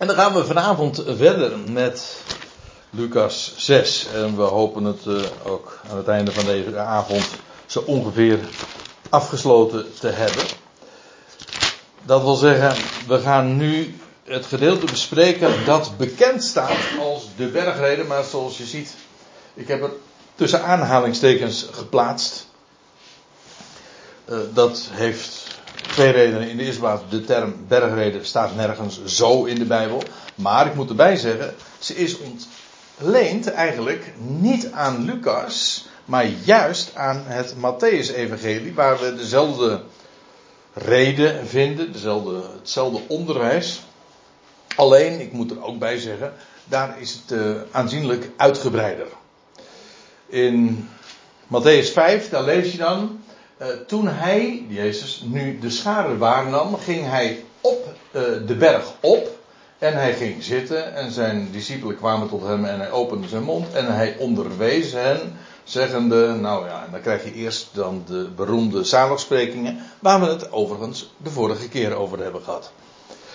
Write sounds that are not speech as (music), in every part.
En dan gaan we vanavond verder met Lucas 6. En we hopen het eh, ook aan het einde van deze avond zo ongeveer afgesloten te hebben. Dat wil zeggen, we gaan nu het gedeelte bespreken dat bekend staat als de bergreden. Maar zoals je ziet, ik heb er tussen aanhalingstekens geplaatst. Uh, dat heeft twee redenen. In de eerste plaats, de term bergreden staat nergens zo in de Bijbel. Maar ik moet erbij zeggen, ze is ontleend eigenlijk niet aan Lucas, maar juist aan het Matthäus-evangelie, waar we dezelfde reden vinden, dezelfde, hetzelfde onderwijs. Alleen, ik moet er ook bij zeggen, daar is het uh, aanzienlijk uitgebreider. In Matthäus 5, daar lees je dan uh, toen hij, Jezus, nu de schade waarnam, ging hij op uh, de berg op. En hij ging zitten en zijn discipelen kwamen tot hem en hij opende zijn mond en hij onderwees hen, zeggende, nou ja, en dan krijg je eerst dan de beroemde zaligsprekingen, waar we het overigens de vorige keer over hebben gehad.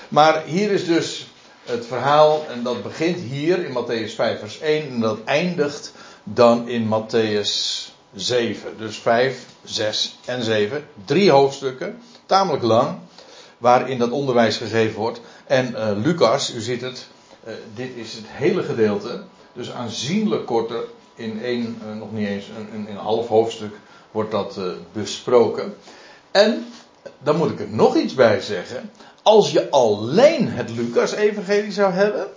Maar hier is dus het verhaal, en dat begint hier in Matthäus 5 vers 1 en dat eindigt dan in Matthäus 7. Dus 5, 6 en 7. Drie hoofdstukken, tamelijk lang, waarin dat onderwijs gegeven wordt. En uh, Lucas, u ziet het, uh, dit is het hele gedeelte, dus aanzienlijk korter, in één, uh, nog niet eens, een half hoofdstuk wordt dat besproken. En, dan moet ik er nog iets bij zeggen, als je alleen het Lucas-evangelie zou hebben,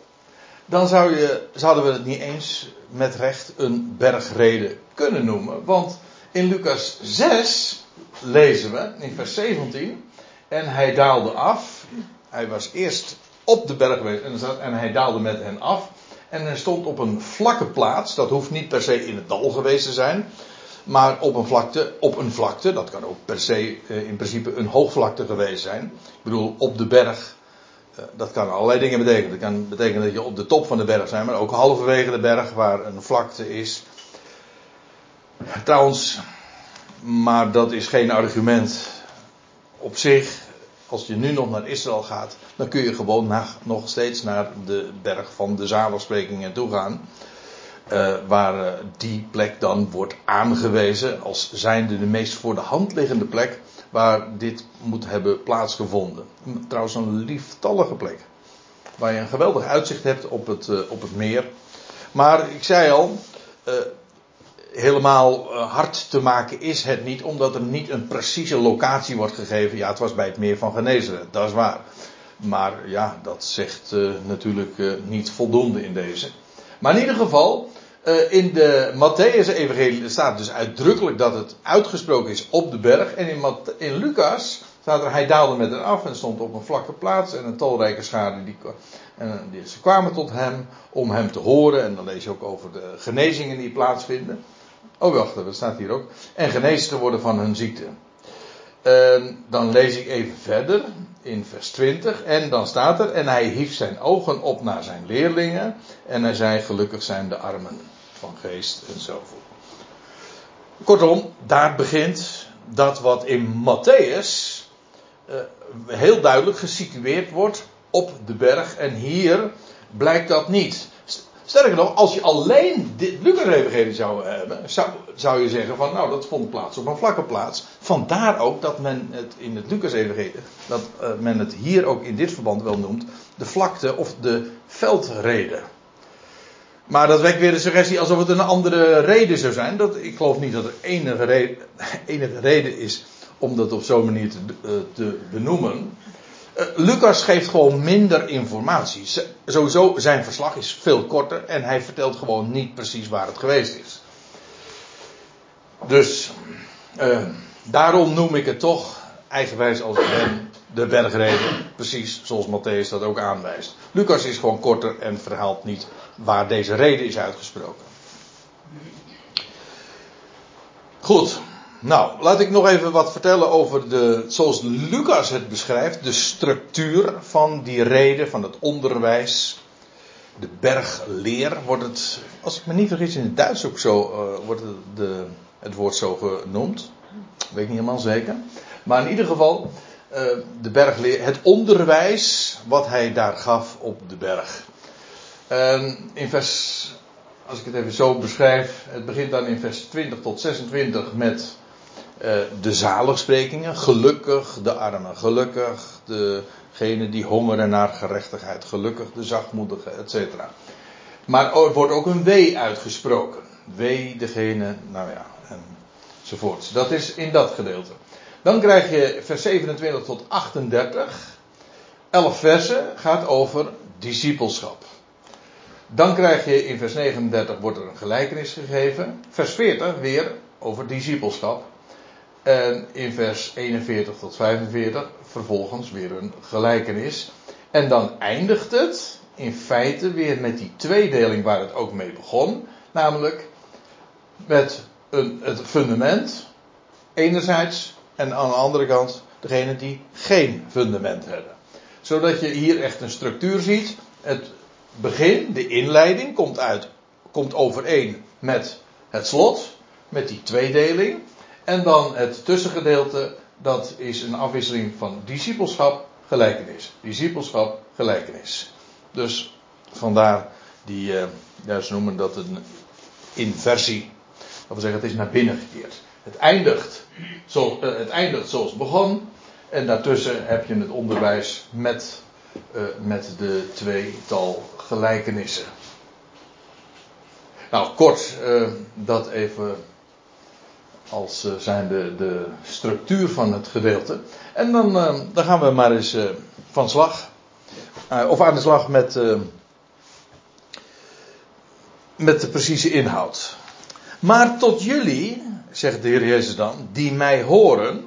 dan zou je, zouden we het niet eens met recht een bergreden kunnen noemen. Want in Lucas 6 lezen we in vers 17. En hij daalde af. Hij was eerst op de berg geweest en hij daalde met hen af. En hij stond op een vlakke plaats. Dat hoeft niet per se in het dal geweest te zijn. Maar op een vlakte, op een vlakte, dat kan ook per se eh, in principe een hoogvlakte geweest zijn. Ik bedoel, op de berg eh, dat kan allerlei dingen betekenen. Dat kan betekenen dat je op de top van de berg bent, maar ook halverwege de berg waar een vlakte is. Trouwens, maar dat is geen argument op zich. Als je nu nog naar Israël gaat, dan kun je gewoon naar, nog steeds naar de berg van de zaligsprekingen toe gaan. Uh, waar uh, die plek dan wordt aangewezen als zijnde de meest voor de hand liggende plek waar dit moet hebben plaatsgevonden. Trouwens een lieftallige plek. Waar je een geweldig uitzicht hebt op het, uh, op het meer. Maar ik zei al, helemaal uh, hard te maken is het niet, omdat er niet een precieze locatie wordt gegeven. Ja, het was bij het meer van Genezeren, dat is waar. Maar ja, dat zegt natuurlijk niet voldoende in deze. Maar in ieder geval, in de Matthäus-evangelie staat dus uitdrukkelijk dat het uitgesproken is op de berg. En in, in Lucas staat er, hij daalde met hen af en stond op een vlakke plaats. En een talrijke schade, die, en, ze kwamen tot hem om hem te horen. En dan lees je ook over de genezingen die plaatsvinden. Oh, wacht, dat staat hier ook. En genezen te worden van hun ziekte. Uh, dan lees ik even verder in vers 20. En dan staat er, en hij hief zijn ogen op naar zijn leerlingen. En hij zei, gelukkig zijn de armen van geest en zo voort. Kortom, daar begint dat wat in Matthäus uh, heel duidelijk gesitueerd wordt op de berg. En hier blijkt dat niet. Sterker nog, als je alleen dit Lucas-evangelie zou hebben, zou, zou je zeggen van, nou, dat vond plaats op een vlakke plaats. Vandaar ook dat men het in het Lucas-evangelie, dat uh, men het hier ook in dit verband wel noemt, de vlakte of de veldreden. Maar dat wekt weer de suggestie alsof het een andere reden zou zijn. Dat, ik geloof niet dat er enige reden, (laughs) enige reden is om dat op zo'n manier te, uh, te benoemen. Uh, Lucas geeft gewoon minder informatie. Sowieso zijn verslag is veel korter en hij vertelt gewoon niet precies waar het geweest is. Dus uh, daarom noem ik het toch eigenwijs als ben de bergreden. Precies zoals Matthäus dat ook aanwijst. Lucas is gewoon korter en verhaalt niet waar deze reden is uitgesproken. Goed. Nou, laat ik nog even wat vertellen over de, zoals Lucas het beschrijft, de structuur van die reden, van het onderwijs. De bergleer wordt het, als ik me niet vergis, in het Duits ook zo, uh, wordt het, de, het woord zo genoemd. Weet ik niet helemaal zeker. Maar in ieder geval, uh, de bergleer, het onderwijs wat hij daar gaf op de berg. in vers, als ik het even zo beschrijf, het begint dan in vers 20 tot 26 met uh, de zaligsprekingen. Gelukkig de armen, gelukkig degene die hongeren naar gerechtigheid, gelukkig de zachtmoedigen, etc. Maar er wordt ook een wee uitgesproken. Wee degene, nou ja, enzovoorts. Dat is in dat gedeelte. Dan krijg je vers 27 tot 38. 11 versen gaat over discipelschap. Dan krijg je in vers 39 wordt er een gelijkenis gegeven. Vers 40 weer over discipelschap. En in vers 41 tot 45 vervolgens weer een gelijkenis. En dan eindigt het in feite weer met die tweedeling waar het ook mee begon. Namelijk met een, het fundament enerzijds en aan de andere kant degene die geen fundament hebben. Zodat je hier echt een structuur ziet. Het begin, de inleiding, komt, uit, komt overeen met het slot, met die tweedeling. En dan het tussengedeelte, dat is een afwisseling van discipelschap, gelijkenis. Discipelschap, gelijkenis. Dus vandaar die, uh, ze noemen dat een inversie. Dat wil zeggen, het is naar binnen gekeerd. Het eindigt, zo, uh, het eindigt zoals het begon. En daartussen heb je het onderwijs met, uh, met de tweetal gelijkenissen. Nou, kort dat even als uh, zijn de, de structuur van het gedeelte. En dan, uh, dan gaan we maar eens uh, van slag. of aan de slag met, met de precieze inhoud. Maar tot jullie, zegt de Heer Jezus dan, die mij horen.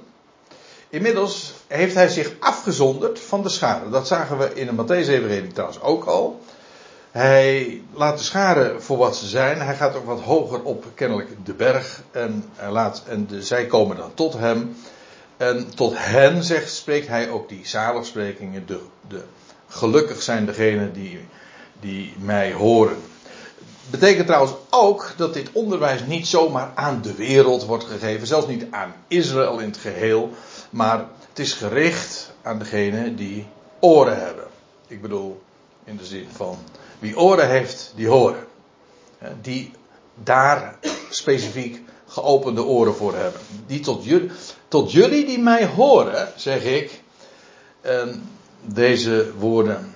Inmiddels heeft hij zich afgezonderd van de schade. Dat zagen we in de Matthäus-evangelie trouwens ook al. Hij laat de scharen voor wat ze zijn. Hij gaat ook wat hoger op, kennelijk, de berg. En, laat, en de, zij komen dan tot hem. En tot hen, zegt, spreekt hij ook die zaligsprekingen. De, de, gelukkig zijn degenen die, die mij horen. Betekent trouwens ook dat dit onderwijs niet zomaar aan de wereld wordt gegeven. Zelfs niet aan Israël in het geheel. Maar het is gericht aan degenen die oren hebben. Ik bedoel, in de zin van wie oren heeft, die horen. Die daar specifiek geopende oren voor hebben. Die tot jullie, tot jullie die mij horen, zeg ik, deze woorden.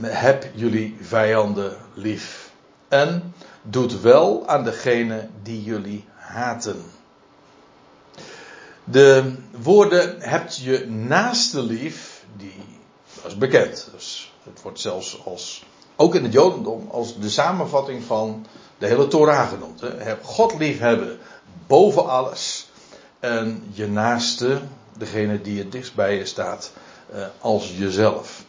Heb jullie vijanden lief. En doet wel aan degene die jullie haten. De woorden hebt je naaste lief, die dat is bekend. Dus het wordt zelfs als ook in het Jodendom als de samenvatting van de hele Torah genoemd. Hè. God liefhebben boven alles. En je naaste, degene die het dichtst bij je staat, eh, als jezelf.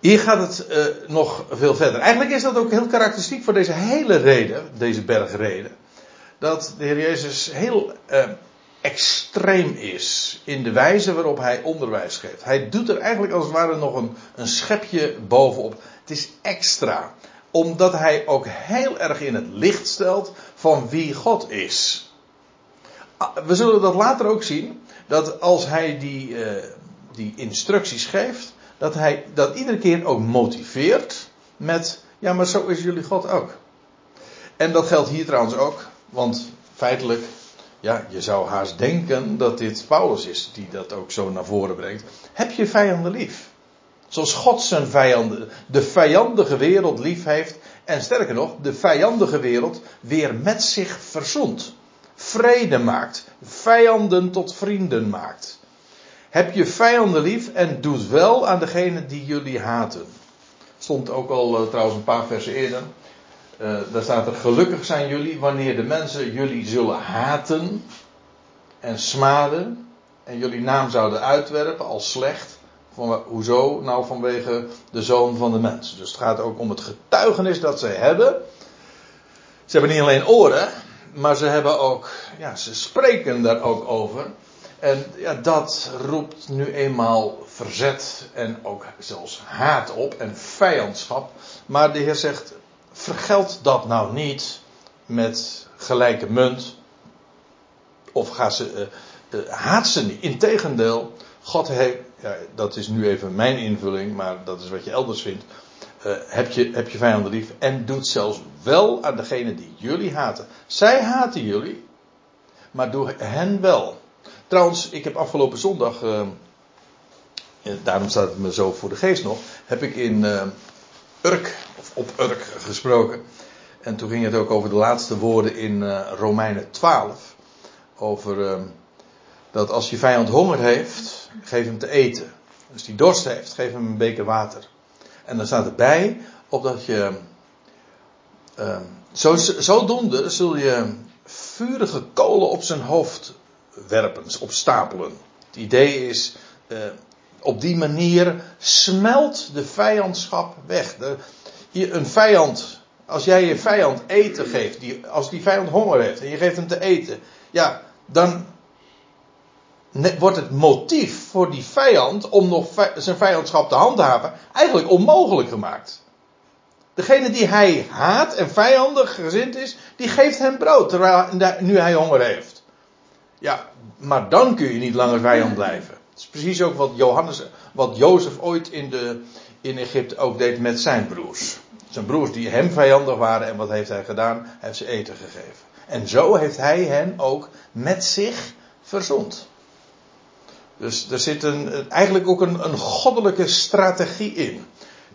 Hier gaat het uh, nog veel verder. Eigenlijk is dat ook heel karakteristiek voor deze hele reden, deze bergreden. Dat de Heer Jezus heel uh, extreem is in de wijze waarop hij onderwijs geeft. Hij doet er eigenlijk als het ware nog een, een schepje bovenop. Het is extra, omdat hij ook heel erg in het licht stelt van wie God is. Ah, we zullen dat later ook zien, dat als hij die, uh, die instructies geeft, dat hij dat iedere keer ook motiveert met, ja maar zo is jullie God ook. En dat geldt hier trouwens ook, want feitelijk ja, je zou haast denken dat dit Paulus is die dat ook zo naar voren brengt. Heb je vijanden lief? Zoals God zijn vijanden, de vijandige wereld lief heeft. En sterker nog, de vijandige wereld weer met zich verzoent. Vrede maakt. Vijanden tot vrienden maakt. Heb je vijanden lief en doet wel aan degene die jullie haten. Stond ook al uh, trouwens een paar versen eerder. Uh, daar staat er: Gelukkig zijn jullie wanneer de mensen jullie zullen haten en smaden. En jullie naam zouden uitwerpen als slecht. Van, hoezo? Nou, vanwege de zoon van de mens. Dus het gaat ook om het getuigenis dat zij hebben. Ze hebben niet alleen oren, maar ze hebben ook, ja, ze spreken daar ook over. En ja, dat roept nu eenmaal verzet en ook zelfs haat op en vijandschap. Maar de Heer zegt, vergeld dat nou niet met gelijke munt. Of ga ze, uh, haat ze niet. Integendeel, God heeft, dat is nu even mijn invulling, maar dat is wat je elders vindt. Uh, heb, je, heb je vijanden lief en doet zelfs wel aan degene die jullie haten. Zij haten jullie, maar doe hen wel. Trouwens, ik heb afgelopen zondag, daarom staat het me zo voor de geest nog, heb ik in Urk, op Urk gesproken. En toen ging het ook over de laatste woorden in uh, Romeinen 12. Over dat als je vijand honger heeft, geef hem te eten. Als hij dorst heeft, geef hem een beker water. En dan staat erbij, opdat je. Uh, zo, zodoende zul je vurige kolen op zijn hoofd werpen, opstapelen. Het idee is, uh, op die manier smelt de vijandschap weg. De, een vijand, als jij je vijand eten geeft, die, als die vijand honger heeft en je geeft hem te eten, ja, dan wordt het motief voor die vijand om nog zijn vijandschap te handhaven eigenlijk onmogelijk gemaakt. Degene die hij haat en vijandig gezind is, die geeft hem brood, terwijl nu hij honger heeft. Ja, maar dan kun je niet langer vijand blijven. Het is precies ook wat Johannes, wat Jozef ooit in, de, in Egypte ook deed met zijn broers. Zijn broers die hem vijandig waren en wat heeft hij gedaan? Hij heeft ze eten gegeven. En zo heeft hij hen ook met zich verzond. Dus er zit een, eigenlijk ook een, een goddelijke strategie in.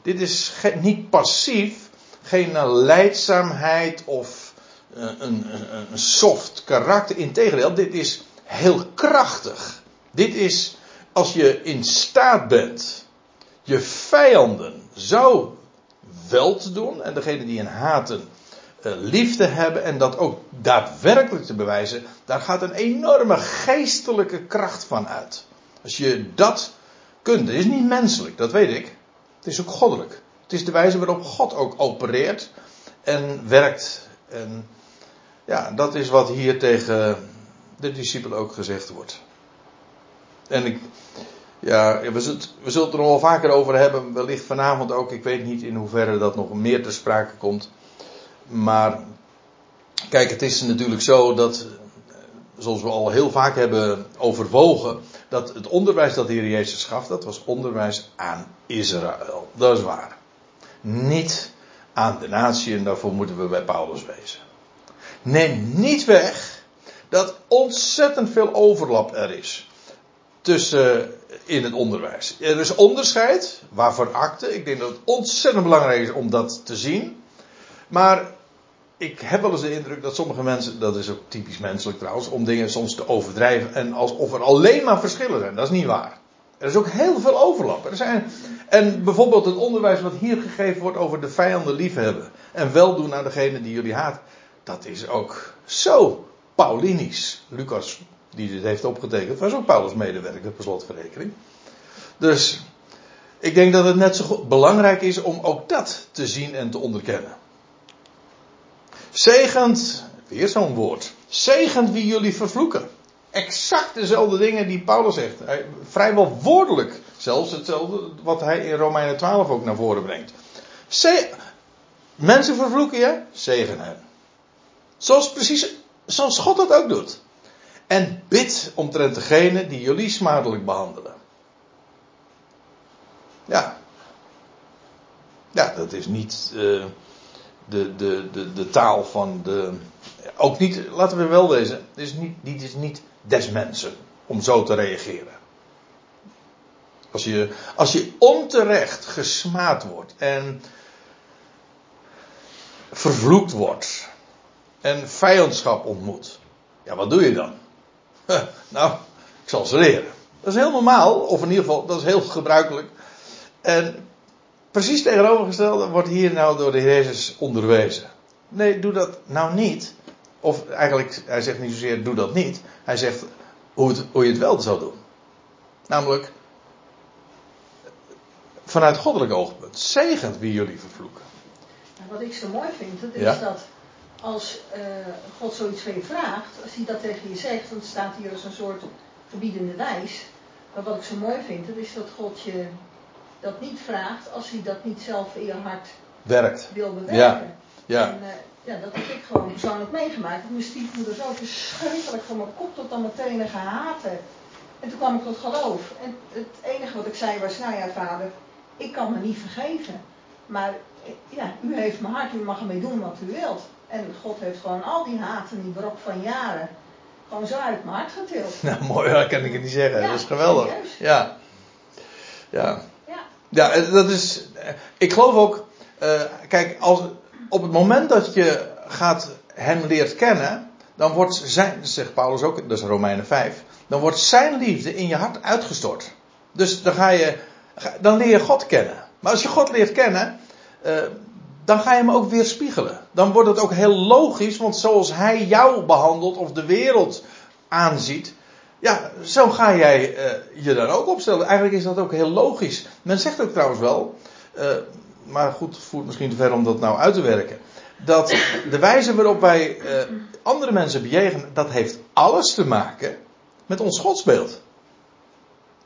Dit is niet passief, geen leidzaamheid of eh, een, een, een soft karakter. Integendeel, dit is heel krachtig. Dit is als je in staat bent je vijanden zo wel te doen en degene die je haten uh, liefde hebben en dat ook daadwerkelijk te bewijzen, daar gaat een enorme geestelijke kracht van uit. Als je dat kunt, het is niet menselijk, dat weet ik. Het is ook goddelijk. Het is de wijze waarop God ook opereert en werkt. En ja, dat is wat hier tegen de discipelen ook gezegd wordt. En ik, ja, we zullen, we zullen het er nog wel vaker over hebben, wellicht vanavond ook. Ik weet niet in hoeverre dat nog meer ter sprake komt. Maar, kijk, het is natuurlijk zo dat, zoals we al heel vaak hebben overwogen, dat het onderwijs dat de Heer Jezus gaf, dat was onderwijs aan Israël. Dat is waar. Niet aan de natie en daarvoor moeten we bij Paulus wezen. Neem niet weg dat ontzettend veel overlap er is tussen in het onderwijs. Er is onderscheid, waarvoor akte. Ik denk dat het ontzettend belangrijk is om dat te zien. Maar ik heb wel eens de indruk dat sommige mensen, dat is ook typisch menselijk trouwens, om dingen soms te overdrijven en alsof er alleen maar verschillen zijn. Dat is niet waar. Er is ook heel veel overlap. Er zijn, en bijvoorbeeld het onderwijs wat hier gegeven wordt over de vijanden liefhebben en weldoen aan degene die jullie haat, dat is ook zo Paulinisch. Lucas, die dit heeft opgetekend, was ook Paulus medewerker per slotverrekening. Dus ik denk dat het net zo belangrijk is om ook dat te zien en te onderkennen. Zegend, weer zo'n woord. Zegend wie jullie vervloeken. Exact dezelfde dingen die Paulus zegt. Hij, vrijwel woordelijk. Zelfs hetzelfde wat hij in Romeinen 12 ook naar voren brengt. mensen vervloeken je, zegen hen. Zoals precies, zoals God dat ook doet. En bid omtrent degene die jullie smadelijk behandelen. Ja. Ja, dat is niet. Uh, de, de, de, de taal van de. Ook niet, laten we wel wezen, het is niet, dit is niet des mensen om zo te reageren. Als je, als je onterecht gesmaad wordt en vervloekt wordt en vijandschap ontmoet, ja, wat doe je dan? (laughs) nou, ik zal ze leren. Dat is heel normaal, of in ieder geval, dat is heel gebruikelijk. En Precies tegenovergestelde wordt hier nou door de Heer Jezus onderwezen. Nee, doe dat nou niet. Of eigenlijk, hij zegt niet zozeer doe dat niet. Hij zegt hoe, het, hoe je het wel zou doen. Namelijk, vanuit goddelijk oogpunt, zegend wie jullie vervloeken. Nou, wat ik zo mooi vind, dat is dat als uh, God zoiets van je vraagt, als hij dat tegen je zegt, dan staat hier als een soort verbiedende wijs. Maar wat ik zo mooi vind, dat is dat God je dat niet vraagt als hij dat niet zelf in je hart werkt. wil bewerken. Ja. ja. En, uh, ja, dat heb ik gewoon persoonlijk meegemaakt. Mijn stiefmoeder zo verschrikkelijk van mijn kop tot aan mijn tenen gehaat heeft. En toen kwam ik tot geloof. En het enige wat ik zei was, nou ja vader, ik kan me niet vergeven. Maar ja, u heeft mijn hart, u mag ermee doen wat u wilt. En God heeft gewoon al die haat en die brok van jaren gewoon zo uit mijn hart getild. (laughs) Nou, mooi, dat kan ik het niet zeggen. dat is geweldig. Ja. Ja. Ja. Ja, dat is. Ik geloof ook. Uh, kijk, als, op het moment dat je gaat hem leert kennen, dan wordt zijn, zegt Paulus ook, dat is Romeinen 5, dan wordt zijn liefde in je hart uitgestort. Dus dan ga je, dan leer je God kennen. Maar als je God leert kennen, uh, dan ga je hem ook weer spiegelen. Dan wordt het ook heel logisch, want zoals hij jou behandelt of de wereld aanziet, ja, zo ga jij uh, je dan ook opstellen. Eigenlijk is dat ook heel logisch. Men zegt ook trouwens wel, uh, maar goed, voert misschien te ver om dat nou uit te werken. Dat de wijze waarop wij uh, andere mensen bejegenen, dat heeft alles te maken met ons godsbeeld.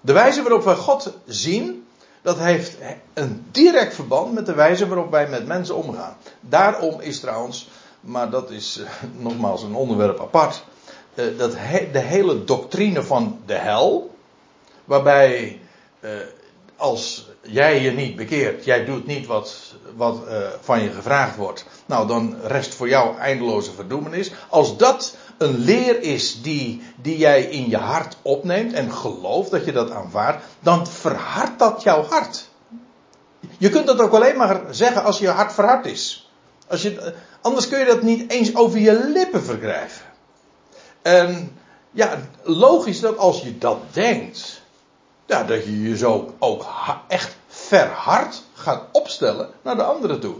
De wijze waarop wij God zien, dat heeft een direct verband met de wijze waarop wij met mensen omgaan. Daarom is trouwens, maar dat is uh, (laughs) nogmaals een onderwerp apart, uh, dat de hele doctrine van de hel, waarbij uh, als jij je niet bekeert, jij doet niet wat, wat van je gevraagd wordt, nou dan rest voor jou eindeloze verdoemenis. Als dat een leer is die, die jij in je hart opneemt en gelooft dat je dat aanvaardt, dan verhardt dat jouw hart. Je kunt dat ook alleen maar zeggen als je hart verhard is. Als je, anders kun je dat niet eens over je lippen verkrijgen. En ja, logisch dat als je dat denkt, ja, dat je je zo ook echt verhard gaat opstellen naar de anderen toe.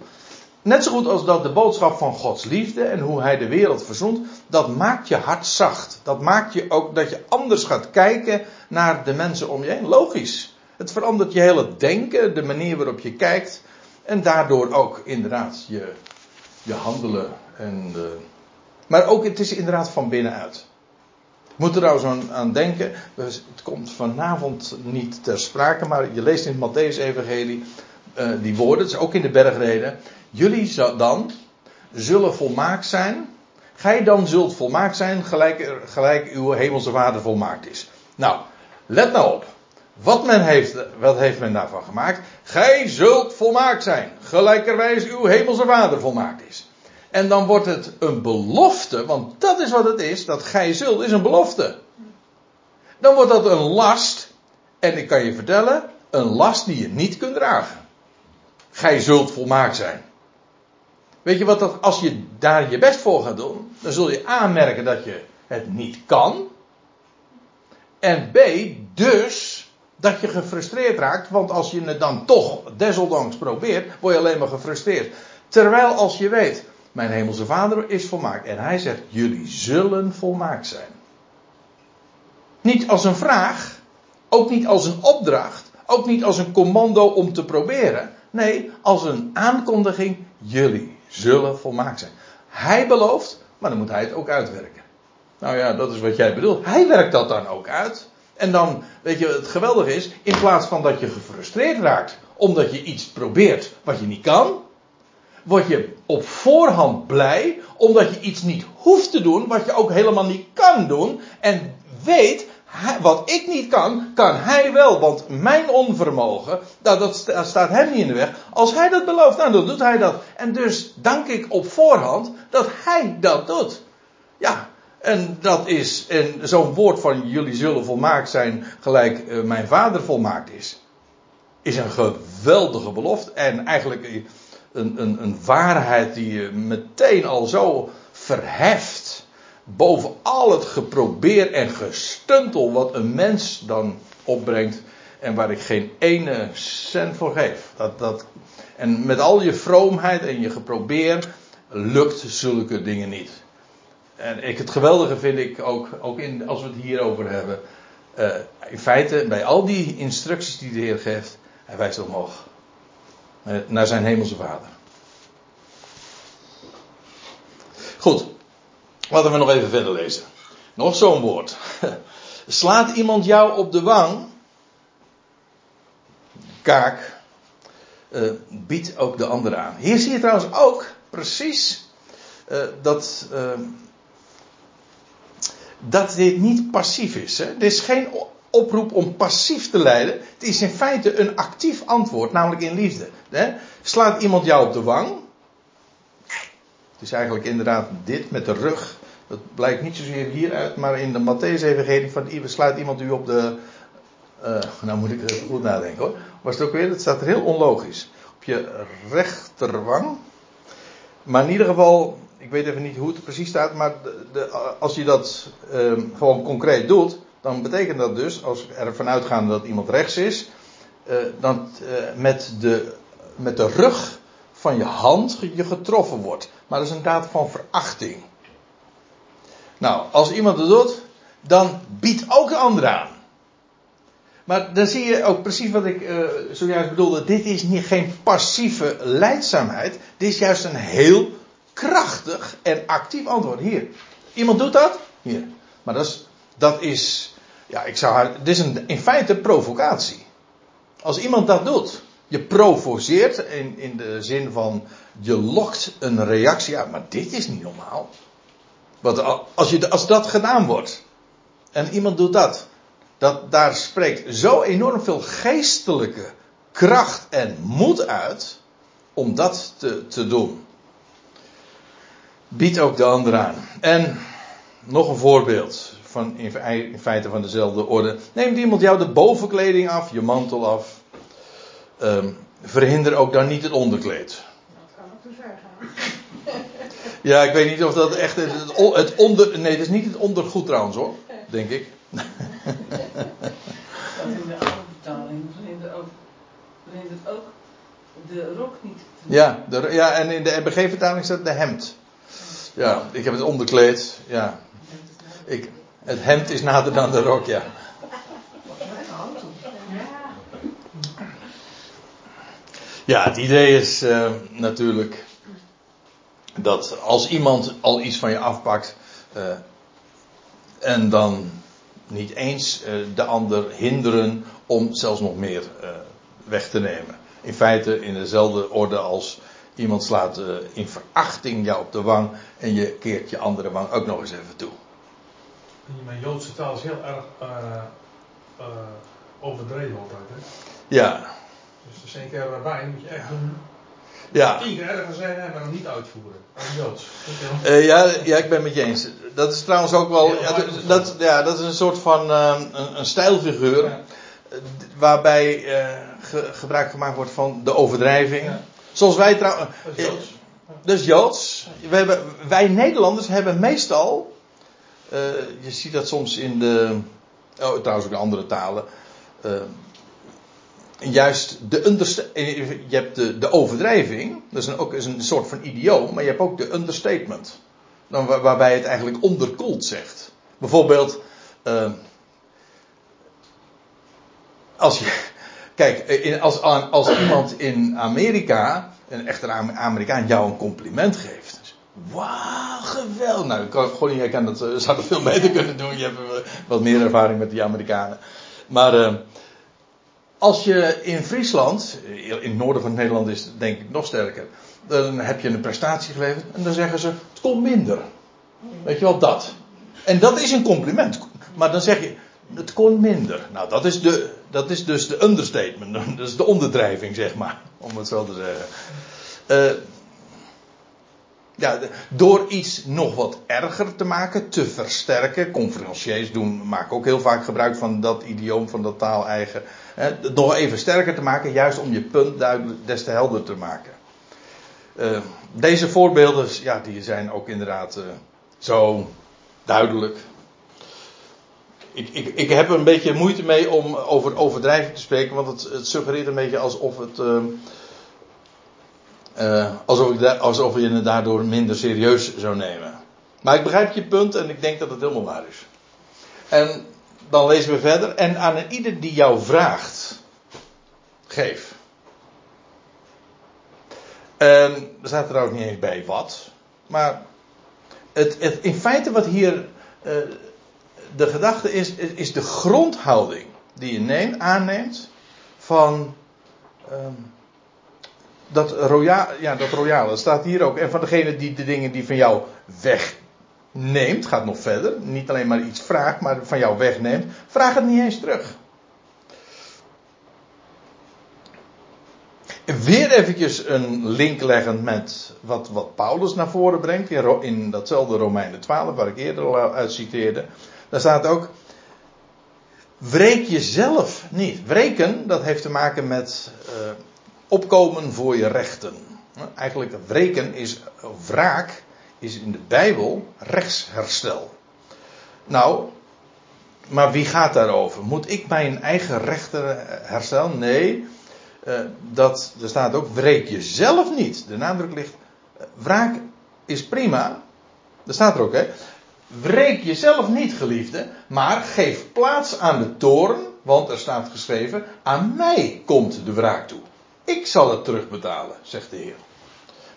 Net zo goed als dat de boodschap van Gods liefde en hoe Hij de wereld verzoent, dat maakt je hart zacht. Dat maakt je ook dat je anders gaat kijken naar de mensen om je heen. Logisch. Het verandert je hele denken, de manier waarop je kijkt. En daardoor ook inderdaad je, je handelen. En, maar ook het is inderdaad van binnenuit. Ik moet er trouwens aan, aan denken. Het komt vanavond niet ter sprake, maar je leest in het Matthäus-evangelie uh, die woorden, het is ook in de bergreden. Jullie dan zullen volmaakt zijn. Gij dan zult volmaakt zijn, gelijk, gelijk uw hemelse vader volmaakt is. Nou, let nou op. Wat, men heeft, wat heeft men daarvan gemaakt? Gij zult volmaakt zijn, gelijkerwijs uw hemelse vader volmaakt is. En dan wordt het een belofte, want dat is wat het is, dat gij zult is een belofte. Dan wordt dat een last, en ik kan je vertellen, een last die je niet kunt dragen. Gij zult volmaakt zijn. Weet je wat dat, als je daar je best voor gaat doen, dan zul je aanmerken dat je het niet kan. En B, dus dat je gefrustreerd raakt, want als je het dan toch desondanks probeert, word je alleen maar gefrustreerd. Terwijl als je weet, mijn hemelse vader is volmaakt en hij zegt, jullie zullen volmaakt zijn. Niet als een vraag, ook niet als een opdracht, ook niet als een commando om te proberen. Nee, als een aankondiging, jullie zullen volmaakt zijn. Hij belooft, maar dan moet hij het ook uitwerken. Nou ja, dat is wat jij bedoelt. Hij werkt dat dan ook uit. En dan, weet je, het geweldige is, in plaats van dat je gefrustreerd raakt omdat je iets probeert wat je niet kan, word je op voorhand blij omdat je iets niet hoeft te doen wat je ook helemaal niet kan doen. En weet, wat ik niet kan, kan hij wel. Want mijn onvermogen, nou, dat staat hem niet in de weg. Als hij dat belooft, nou, dan doet hij dat. En dus dank ik op voorhand dat hij dat doet. Ja, en dat is, zo'n woord van jullie zullen volmaakt zijn, gelijk uh, mijn vader volmaakt is. Is een geweldige belofte. En eigenlijk een, een, een waarheid die je meteen al zo verheft boven al het geprobeer en gestuntel wat een mens dan opbrengt en waar ik geen ene cent voor geef. Dat, dat, en met al je vroomheid en je geprobeer lukt zulke dingen niet. En ik, het geweldige vind ik ook, ook in, als we het hierover hebben, uh, in feite bij al die instructies die de Heer geeft, hij wijst omhoog. Uh, naar zijn hemelse vader. Goed, Laten we nog even verder lezen. Nog zo'n woord. (laughs) Slaat iemand jou op de wang? Kaak. Uh, biedt ook de andere aan. Hier zie je trouwens ook precies uh, dat, uh, dat dit niet passief is. Hè? Dit is geen oproep om passief te leiden. Het is in feite een actief antwoord, namelijk in liefde. Hè? Slaat iemand jou op de wang. Is eigenlijk inderdaad dit met de rug. Dat blijkt niet zozeer hieruit, maar in de Matthäus-evangelie van slaat iemand u op de. Uh, nou moet ik er goed nadenken hoor. Was het ook weer? Het staat er heel onlogisch. Op je rechterwang. Maar in ieder geval, ik weet even niet hoe het precies staat, maar de, de, als je dat uh, gewoon concreet doet, dan betekent dat dus, als we ervan uitgaan dat iemand rechts is, uh, met, de, met de rug van je hand je getroffen wordt. Maar dat is een daad van verachting. Nou, als iemand het doet, dan biedt ook de ander aan. Maar dan zie je ook precies wat ik uh, zojuist bedoelde. Dit is niet, geen passieve leidzaamheid. Dit is juist een heel krachtig en actief antwoord. Hier. Iemand doet dat? Hier. Maar dat is, dat is ja, ik zou haar, dit is een, in feite provocatie. Als iemand dat doet, je provoceert in, in de zin van je lokt een reactie Ja, maar dit is niet normaal. Want als, je, als dat gedaan wordt en iemand doet dat, dat, daar spreekt zo enorm veel geestelijke kracht en moed uit om dat te, te doen. Biedt ook de ander aan. En nog een voorbeeld van, in, feite van dezelfde orde. Neemt iemand jou de bovenkleding af, je mantel af. Um, verhinder ook dan niet het onderkleed. Dat kan ook te ver gaan. Ja, ik weet niet of dat echt. Het, het onder, nee, het is niet het ondergoed trouwens hoor, denk ik. Dat in de oude betaling verhindert ook, de rok niet. Ja, de, ja, en in de RBG-vertaling staat de hemd. Ja, ik heb het onderkleed. Ja. Ik, het hemd is nader dan de rok, ja. Ja, het idee is uh, natuurlijk dat als iemand al iets van je afpakt uh, en dan niet eens uh, de ander hinderen om zelfs nog meer weg te nemen. In feite in dezelfde orde als iemand slaat in verachting jou op de wang en je keert je andere wang ook nog eens even toe. Mijn Joodse taal is heel erg overdreven altijd. Hè? Ja. Dus er zijn keer waarbij moet je echt doen. Ja. Tien keer ergens zijn, maar nog niet uitvoeren. Joods. Uh, ja, ja, ik ben het met je eens. Dat is trouwens ook wel. Ja, dat, dat, ja, dat is een soort van een, een stijlfiguur. Ja. Waarbij ge, gebruik gemaakt wordt van de overdrijving. Ja. Zoals wij trouwens. Dat is Joods. Dat is Joods. We hebben, wij Nederlanders hebben meestal uh, je ziet dat soms in de. Oh, trouwens ook in andere talen. Juist de understa Je hebt de, de overdrijving. Dat is, een, ook, is een soort van idioom. Maar je hebt ook de understatement. Dan, waar, waarbij het eigenlijk onderkoeld zegt. Bijvoorbeeld. Uh, als je. Kijk, in, als, als iemand in Amerika. Een echte Amerikaan jou een compliment geeft. Wauw, geweldig. Nou, Gonnie, jij kan dat, eh, zou dat veel beter kunnen doen. Je hebt eh, wat meer ervaring met die Amerikanen. Maar uh, als je in Friesland, in het noorden van Nederland is het denk ik nog sterker. Dan heb je een prestatie geleverd en dan zeggen ze, het kon minder. Weet je wel, dat. En dat is een compliment. Maar dan zeg je, het kon minder. Nou, dat is, de, dat is dus de understatement. (laughs) Dat is de onderdrijving, zeg maar. Om het zo te zeggen. Uh, ja, door iets nog wat erger te maken, te versterken. Conferenciers doen, maken ook heel vaak gebruik van dat idioom, van dat taal-eigen. Nog even sterker te maken, juist om je punt duidelijk, des te helder te maken. Uh, deze voorbeelden, ja, die zijn ook inderdaad uh, zo duidelijk. Ik, ik, ik heb er een beetje moeite mee om over overdrijving te spreken, want het, het suggereert een beetje alsof het. Uh, uh, alsof, ik alsof je het daardoor minder serieus zou nemen. Maar ik begrijp je punt en ik denk dat het helemaal waar is. En dan lezen we verder. En aan ieder die jou vraagt, geef. En er staat trouwens niet eens bij wat. Maar het, het, in feite wat hier uh, de gedachte is, is de grondhouding die je neemt, aanneemt van. Um, dat, roya, ja, dat royale staat hier ook. En van degene die de dingen die van jou wegneemt, gaat nog verder. Niet alleen maar iets vraagt, maar van jou wegneemt. Vraag het niet eens terug. Weer eventjes een link leggen met wat, wat Paulus naar voren brengt. In, datzelfde Romeinen 12, waar ik eerder al uit citeerde. Daar staat ook. Wreek jezelf niet. Wreken, dat heeft te maken met uh, opkomen voor je rechten. Eigenlijk wreken is, wraak is in de Bijbel rechtsherstel. Nou, maar wie gaat daarover? Moet ik mijn eigen rechten herstellen? Nee, uh, dat, er staat ook, wreek jezelf niet. De nadruk ligt, wraak is prima. Dat staat er ook, hè. Wreek jezelf niet, geliefde, maar geef plaats aan de toren, want er staat geschreven, aan mij komt de wraak toe. Ik zal het terugbetalen, zegt de Heer.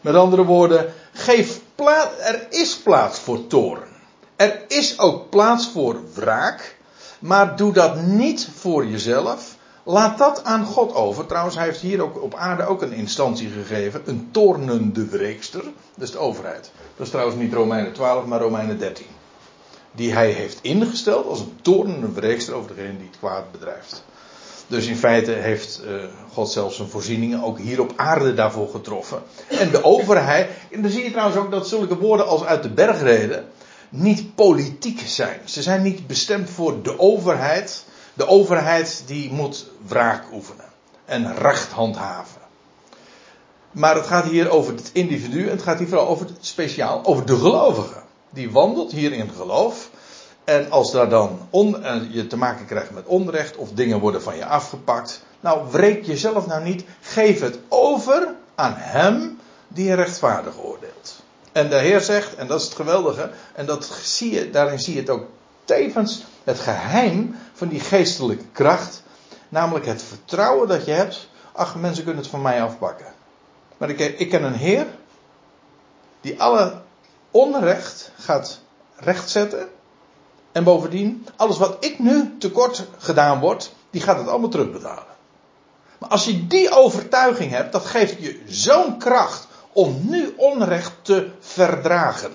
Met andere woorden, geef plaats, er is plaats voor toren. Er is ook plaats voor wraak, maar doe dat niet voor jezelf. Laat dat aan God over. Trouwens, hij heeft hier ook op aarde ook een instantie gegeven. Een tornende wreekster. Dat is de overheid. Dat is trouwens niet Romeinen 12, maar Romeinen 13. Die hij heeft ingesteld als een tornende wreekster over degene die het kwaad bedrijft. Dus in feite heeft uh, God zelfs zijn voorzieningen ook hier op aarde daarvoor getroffen. En de overheid. En dan zie je trouwens ook dat zulke woorden als uit de bergreden niet politiek zijn. Ze zijn niet bestemd voor de overheid. De overheid die moet wraak oefenen en recht handhaven. Maar het gaat hier over het individu en het gaat hier vooral over het speciaal over de gelovige. Die wandelt hier in geloof. En als daar dan je te maken krijgt met onrecht of dingen worden van je afgepakt. Nou, wreek jezelf nou niet. Geef het over aan hem die rechtvaardig oordeelt. En de Heer zegt, en dat is het geweldige, en dat zie je, daarin zie je het ook tevens het geheim van die geestelijke kracht. Namelijk het vertrouwen dat je hebt. Ach, mensen kunnen het van mij afpakken. Maar ik ken een Heer die alle onrecht gaat rechtzetten. En bovendien, alles wat ik nu tekort gedaan wordt, die gaat het allemaal terugbetalen. Maar als je die overtuiging hebt, dat geeft je zo'n kracht om nu onrecht te verdragen.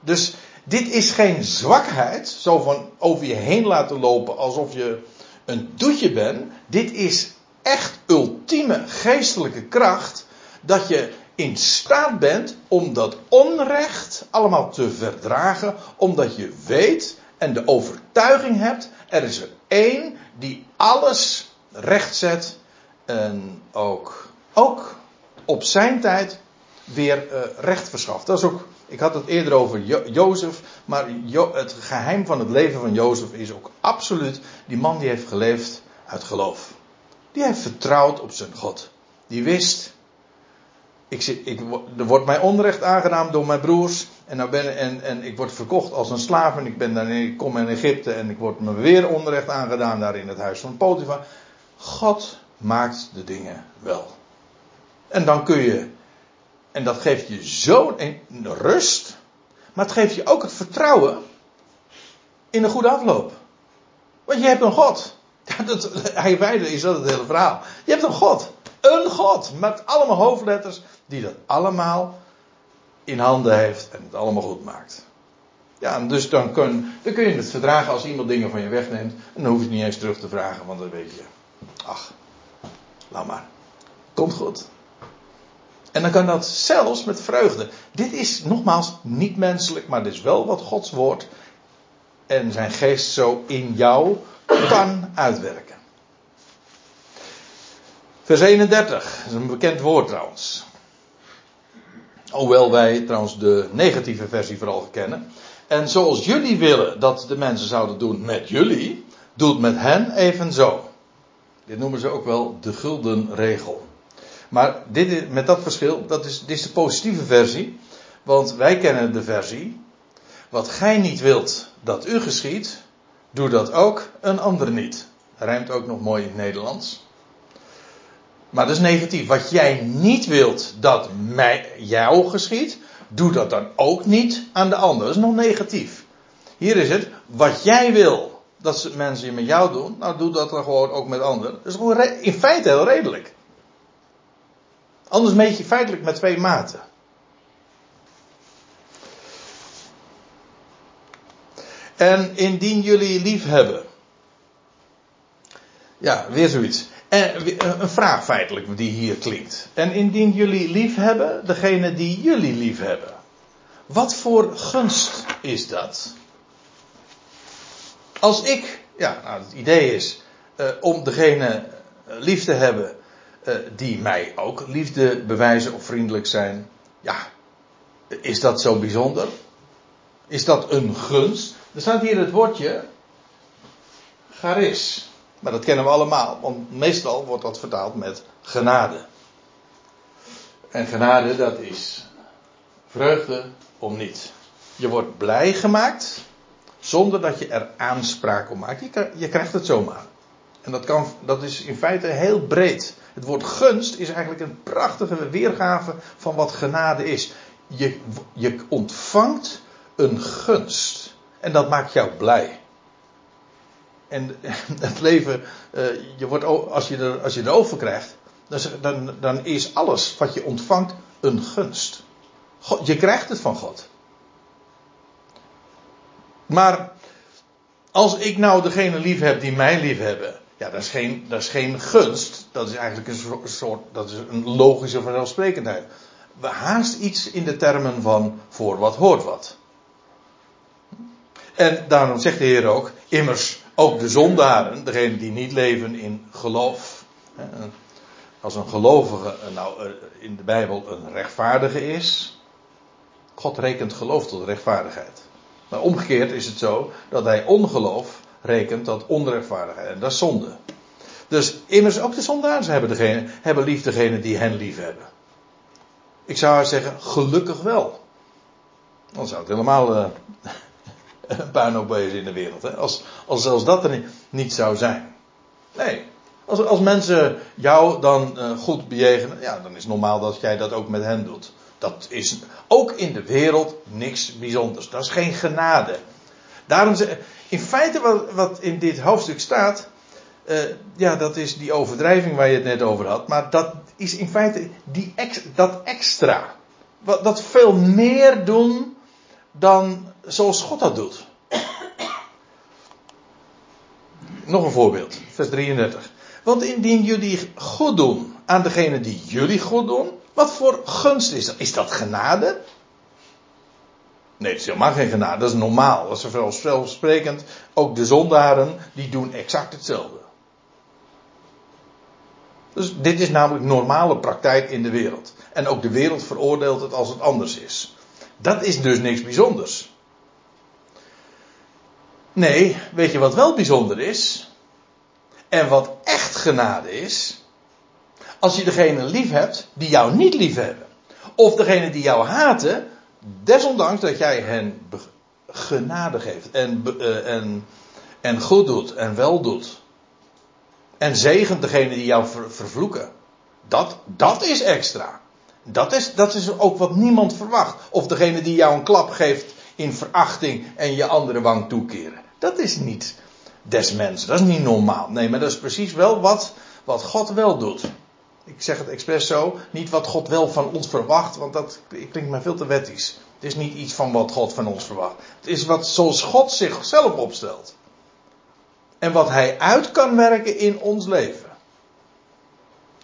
Dus dit is geen zwakheid, zo van over je heen laten lopen alsof je een doetje bent. Dit is echt ultieme geestelijke kracht dat je in staat bent om dat onrecht allemaal te verdragen, omdat je weet en de overtuiging hebt, er is er één die alles rechtzet en ook, ook op zijn tijd weer uh, recht verschaft. Dat is ook ik had het eerder over jo Jozef, maar het geheim van het leven van Jozef is ook absoluut die man die heeft geleefd uit geloof. Die heeft vertrouwd op zijn God. Die wist, ik ik, er wordt mij onrecht aangedaan door mijn broers en, nou ben, en, en ik word verkocht als een slaaf en ik, ben dan, ik kom in Egypte en ik word me weer onrecht aangedaan daar in het huis van Potifar. God maakt de dingen wel. En dan kun je en dat geeft je zo'n rust. Maar het geeft je ook het vertrouwen in een goede afloop. Want je hebt een God. (laughs) Dat, feite is dat het hele verhaal. Je hebt een God. Een God. Met allemaal hoofdletters. Die dat allemaal in handen heeft. En het allemaal goed maakt. Ja, en dus dan kun, dan kun je het verdragen als iemand dingen van je wegneemt. En dan hoef je het niet eens terug te vragen. Want dan weet je. Ach, laat maar. Komt goed. En dan kan dat zelfs met vreugde. Dit is nogmaals niet menselijk, maar dit is wel wat Gods woord en zijn geest zo in jou kan uitwerken. Vers 31, dat is een bekend woord trouwens. Hoewel wij trouwens de negatieve versie vooral kennen. En zoals jullie willen dat de mensen zouden doen met jullie, doet met hen evenzo. Dit noemen ze ook wel de gulden regel. Maar dit, met dat verschil, dat is, dit is de positieve versie. Want wij kennen de versie. Wat gij niet wilt dat u geschiet, doe dat ook een ander niet. Rijmt ook nog mooi in het Nederlands. Maar dat is negatief. Wat jij niet wilt dat mij, jou geschiet, doe dat dan ook niet aan de ander. Dat is nog negatief. Hier is het, wat jij wil dat mensen met jou doen, nou doe dat dan gewoon ook met anderen. Dat is gewoon in feite heel redelijk. Anders meet je feitelijk met twee maten. En indien jullie lief hebben. Ja, weer zoiets. En een vraag feitelijk die hier klinkt. En indien jullie lief hebben, degene die jullie lief hebben. Wat voor gunst is dat? Als ik, ja, nou, het idee is uh, om degene eh, lief te hebben die mij ook liefde bewijzen of vriendelijk zijn. Ja, is dat zo bijzonder? Is dat een gunst? Er staat hier het woordje charis. Maar dat kennen we allemaal, want meestal wordt dat vertaald met genade. En genade, dat is vreugde om niet. Je wordt blij gemaakt zonder dat je er aanspraak op maakt. Je, je krijgt het zomaar. En dat, kan, dat is in feite heel breed. Het woord gunst is eigenlijk een prachtige weergave van wat genade is. Je, je ontvangt een gunst. En dat maakt jou blij. En (laughs) het leven, eh, je wordt, als, je er, als je er over krijgt, dan, dan is alles wat je ontvangt een gunst. God, je krijgt het van God. Maar als ik nou degene lief heb die mij lief hebben, ja, dat is geen, dat is geen gunst. Dat is eigenlijk een soort, dat is een logische vanzelfsprekendheid. We haast iets in de termen van voor wat hoort wat. En daarom zegt de Heer ook, immers ook de zondaren, degene die niet leven in geloof. Als een gelovige nou eh, in de Bijbel een rechtvaardige is, God rekent geloof tot rechtvaardigheid. Maar omgekeerd is het zo dat hij ongeloof rekent tot onrechtvaardigheid. En dat is zonde. Dus immers ook de zondaars hebben, degene, hebben lief degene die hen lief hebben. Ik zou zeggen, gelukkig wel. Dan zou het helemaal uh, (laughs) een in de wereld. Hè? Als, als zelfs dat er niet zou zijn. Nee. Als, als mensen jou dan uh, goed bejegenen, ja, dan is het normaal dat jij dat ook met hen doet. Dat is ook in de wereld niks bijzonders. Dat is geen genade. Daarom, in feite wat, wat in dit hoofdstuk staat, uh, ja, dat is die overdrijving waar je het net over had. Maar dat is in feite die ex, dat extra. Wat, dat veel meer doen dan zoals God dat doet. Nog een voorbeeld, vers 33. Want indien jullie goed doen aan degene die jullie goed doen, wat voor gunst is dat? Is dat genade? Nee, het is helemaal geen genade, dat is normaal. Dat is vanzelfsprekend. Ook de zondaren, die doen exact hetzelfde. Dus dit is namelijk normale praktijk in de wereld. En ook de wereld veroordeelt het als het anders is. Dat is dus niks bijzonders. Nee, weet je wat wel bijzonder is? En wat echt genade is? Als je degene lief hebt die jou niet lief hebben. Of degene die jou haten, desondanks dat jij hen genade geeft. En, uh, en, en goed doet en wel doet. En zegent degene die jou vervloeken. Dat, dat is extra. Dat is, dat is ook wat niemand verwacht. Of degene die jou een klap geeft in verachting en je andere wang toekeren. Dat is niet des mensen. Dat is niet normaal. Nee, maar dat is precies wel wat, wat God wel doet. Ik zeg het expres zo. Niet wat God wel van ons verwacht, want dat klinkt mij veel te wettisch. Het is niet iets van wat God van ons verwacht. Het is wat zoals God zichzelf opstelt. En wat Hij uit kan werken in ons leven.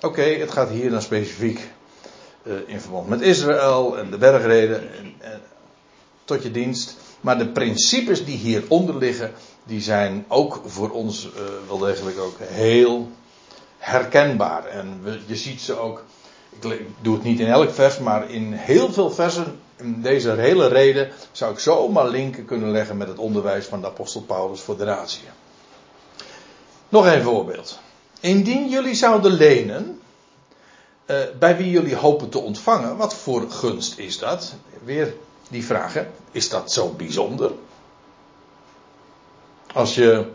Oké, het gaat hier dan specifiek uh, in verband met Israël en de bergreden en, en, tot je dienst. Maar de principes die hieronder liggen, die zijn ook voor ons uh, wel degelijk ook heel herkenbaar. En we, je ziet ze ook, ik doe het niet in elk vers, maar in heel veel versen in deze hele reden zou ik zomaar linken kunnen leggen met het onderwijs van de apostel Paulus voor de ratio. Nog een voorbeeld. Indien jullie zouden lenen, uh, bij wie jullie hopen te ontvangen, wat voor gunst is dat? Weer die vraag, hè? is dat zo bijzonder? Als je,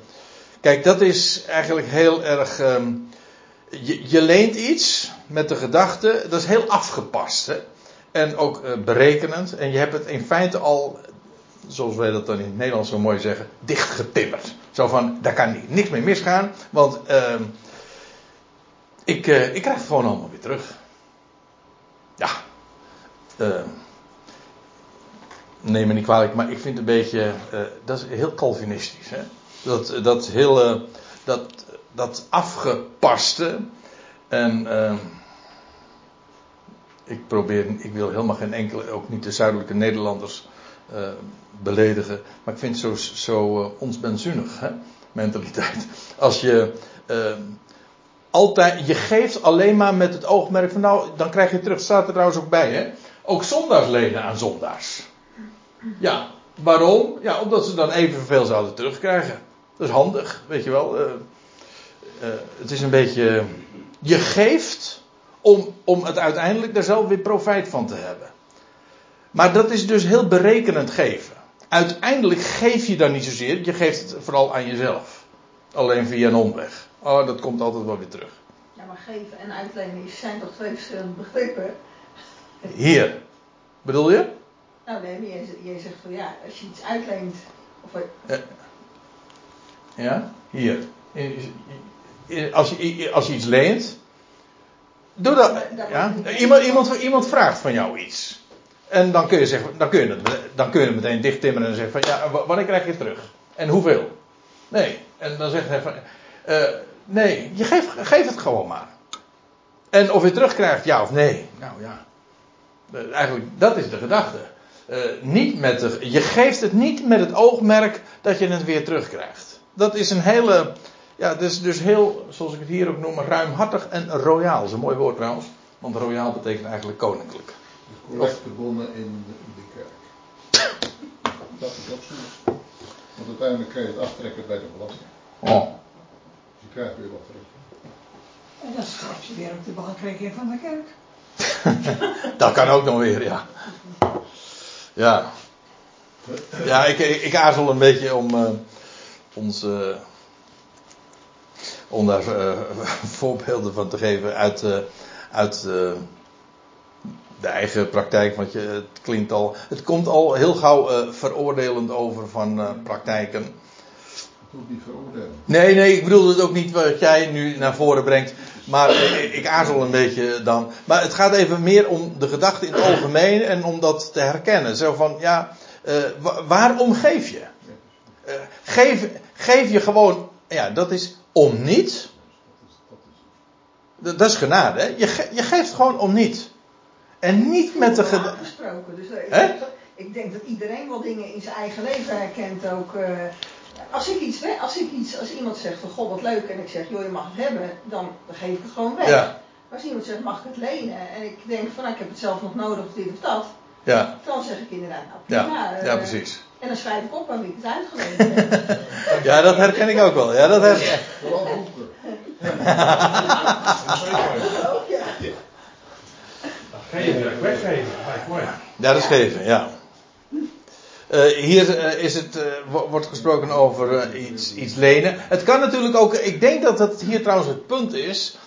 kijk, dat is eigenlijk heel erg, um, je, je, leent iets met de gedachte, dat is heel afgepast, hè? en ook uh, berekenend, en je hebt het in feite al, zoals wij dat dan in het Nederlands zo mooi zeggen, dichtgetimmerd. Zo van, daar kan niks mee misgaan, want uh, ik, uh, ik krijg het gewoon allemaal weer terug. Neem me niet kwalijk, maar ik vind een beetje. dat is heel Calvinistisch. Hè? Dat, dat heel. dat, dat afgepaste. En ik probeer, ik wil helemaal geen enkele, ook niet de zuidelijke Nederlanders beledigen. Maar ik vind het zo, zo hè, mentaliteit. Als je altijd, je geeft alleen maar met het oogmerk van nou, dan krijg je terug, staat er trouwens ook bij, hè. Ook zondaars lenen aan zondaars. Ja, waarom? Ja, omdat ze dan evenveel zouden terugkrijgen. Dat is handig, weet je wel. het is een beetje, je geeft om, om het uiteindelijk daar zelf weer profijt van te hebben. Maar dat is dus heel berekenend geven. Uiteindelijk geef je dan niet zozeer, je geeft het vooral aan jezelf. Alleen via een omweg. Oh, dat komt altijd wel weer terug. Ja, maar geven en uitlenen zijn toch twee verschillende begrippen? Hier. Bedoel je? Nou nee, je, je zegt van ja, als je iets uitleent. Of, ja, hier. Als je, als je iets leent, Doe dat. Ja? Iemand, iemand, iemand vraagt van jou iets. En dan kun je, zeggen, dan kun je, het, dan kun je het meteen dichttimmeren en zeggen van ja, wanneer krijg je het terug? En hoeveel? Nee. En dan zegt hij van uh, nee, je geeft, geef het gewoon maar. En of je het terugkrijgt, ja of nee. Nou ja. Eigenlijk, dat is de gedachte. Uh, niet met de, je geeft het niet met het oogmerk dat je het weer terugkrijgt. Dat is een hele ja, dus, dus heel, zoals ik het hier ook noem, ruimhartig en royaal. Dat is een mooi woord trouwens. Want royaal betekent eigenlijk koninklijk. De collectebonnen in de, in de kerk. (laughs) Dat is ook zo. Want uiteindelijk kan je het aftrekken bij de belasting. Oh. Dus je krijgt weer wat terug. En dan schrijf je weer op de bankrekening van de kerk. (laughs) dat kan ook nog weer, ja. (laughs) Ja. Ja, ik, ik, aarzel een beetje om uh, onze om daar uh, (laughs) voorbeelden van te geven uit, uit de eigen praktijk. Want je, het klinkt al. Het komt al heel gauw veroordelend over van praktijken. Ik niet veroordelen. Nee, nee, ik bedoel het ook niet wat jij nu naar voren brengt. Maar ik, ik aarzel een beetje dan. Maar het gaat even meer om de gedachte in het algemeen en om dat te herkennen. Zo van, ja, waarom geef je? geef, geef je gewoon, ja, dat is om niet. Dat is genade, hè? Je, je geeft gewoon om niet. En niet met de gedachte. Dus, uh, ik, denk dat iedereen wel dingen in zijn eigen leven herkent ook. Uh, als ik iets, als ik iets, als iemand zegt van god wat leuk en ik zeg joh je mag het hebben, dan, dan geef ik het gewoon weg. Ja. Maar als iemand zegt mag ik het lenen en ik denk van nou, ik heb het zelf nog nodig of dit of dat, ja. dan zeg ik inderdaad nou prima. Ja, ja precies. En dan schrijf ik op aan wie ik het uitgeleend heb. (laughs) ja, dat herken ik ook wel. Ja, dat herken ik. Vooral boeken. Geven, weggeven, Ja, dat is geven, ja. Uh, hier uh, is het, uh, wordt gesproken over iets, iets lenen. Het kan natuurlijk ook, ik denk dat het hier trouwens het punt is,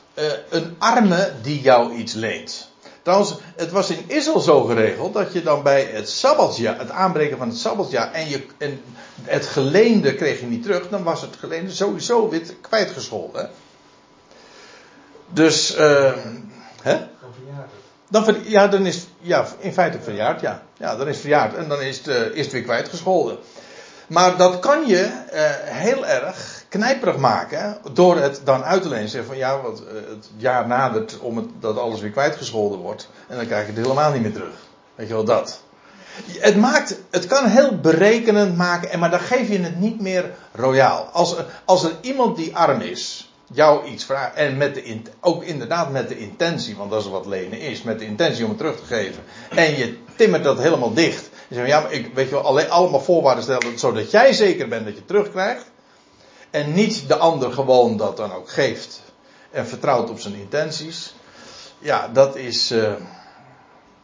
een arme die jou iets leent. Trouwens, het was in Israël zo geregeld dat je dan bij het sabbatsjaar, het aanbreken van het sabbatsjaar, en, je, en het geleende kreeg je niet terug, dan was het geleende sowieso weer kwijtgescholden. Dus, uh, hè? Dan ja, dan is ja, in feite verjaard, ja. Ja, dan is verjaard en dan is het, uh, is weer kwijtgescholden. Maar dat kan je uh, heel erg knijperig maken door het dan uit te lenen. Zeggen van ja, wat, uh, het jaar nadert om het, dat alles weer kwijtgescholden wordt. En dan krijg je het helemaal niet meer terug. Weet je wel dat. Het, maakt, het kan heel berekenend maken, en maar dan geef je het niet meer royaal. Als, als er iemand die arm is, jou iets vraagt, en met de, ook inderdaad met de intentie, want dat is wat lenen is, met de intentie om het terug te geven, en je timmert dat helemaal dicht, en zeg ja, maar ik weet je wel, alleen, allemaal voorwaarden stellen, zodat jij zeker bent dat je het terugkrijgt, en niet de ander gewoon dat dan ook geeft, en vertrouwt op zijn intenties, ja, dat is, uh,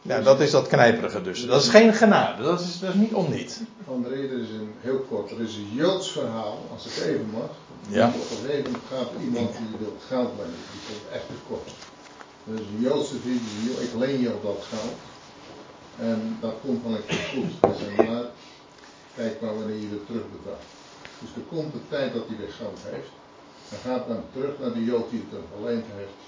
ja, dat is dat knijperige dus. Dat is geen genade, dat is, dat is niet om niet. Van de reden is een heel kort, er is een Joods verhaal, als ik even mag. Ja. Op een gaat iemand die wil geld lenen, die komt echt tekort. Dus een Joodse vriend, ik leen je op dat geld. En dat komt van een goed. Hij zegt, maar kijk maar wanneer je het terugbetaalt. Dus er komt de tijd dat hij weer geld heeft. Dan gaat dan terug naar de Jood die het hem geleend heeft.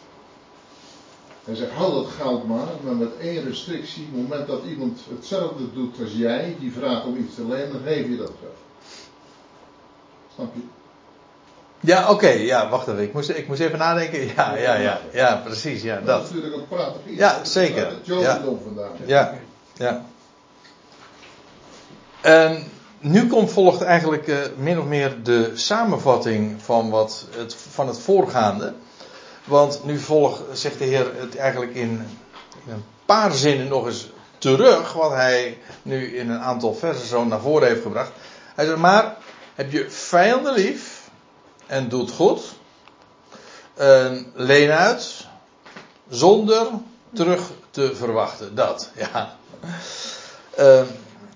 Hij zegt, hou dat geld maar, maar met één restrictie. Op het moment dat iemand hetzelfde doet als jij, die vraagt om iets te lenen, dan geef je dat geld. Snap je? Ja, oké, ja, wacht even. Ik moest, ik moest even nadenken. Ja, ja, ja, ja, precies, ja, Dat, dat. is natuurlijk prachtig iets. Ja, zeker. Het Jodendom vandaan. Ja, ja. En nu komt, volgt eigenlijk eh, min of meer de samenvatting van, wat het, van het voorgaande. Want nu volgt, zegt de Heer het eigenlijk in, in een paar zinnen nog eens terug, wat hij nu in een aantal versen zo naar voren heeft gebracht. Hij zegt, maar heb je vijanden lief en doet goed, en leen uit, zonder terug te verwachten. Dat, ja. Eh,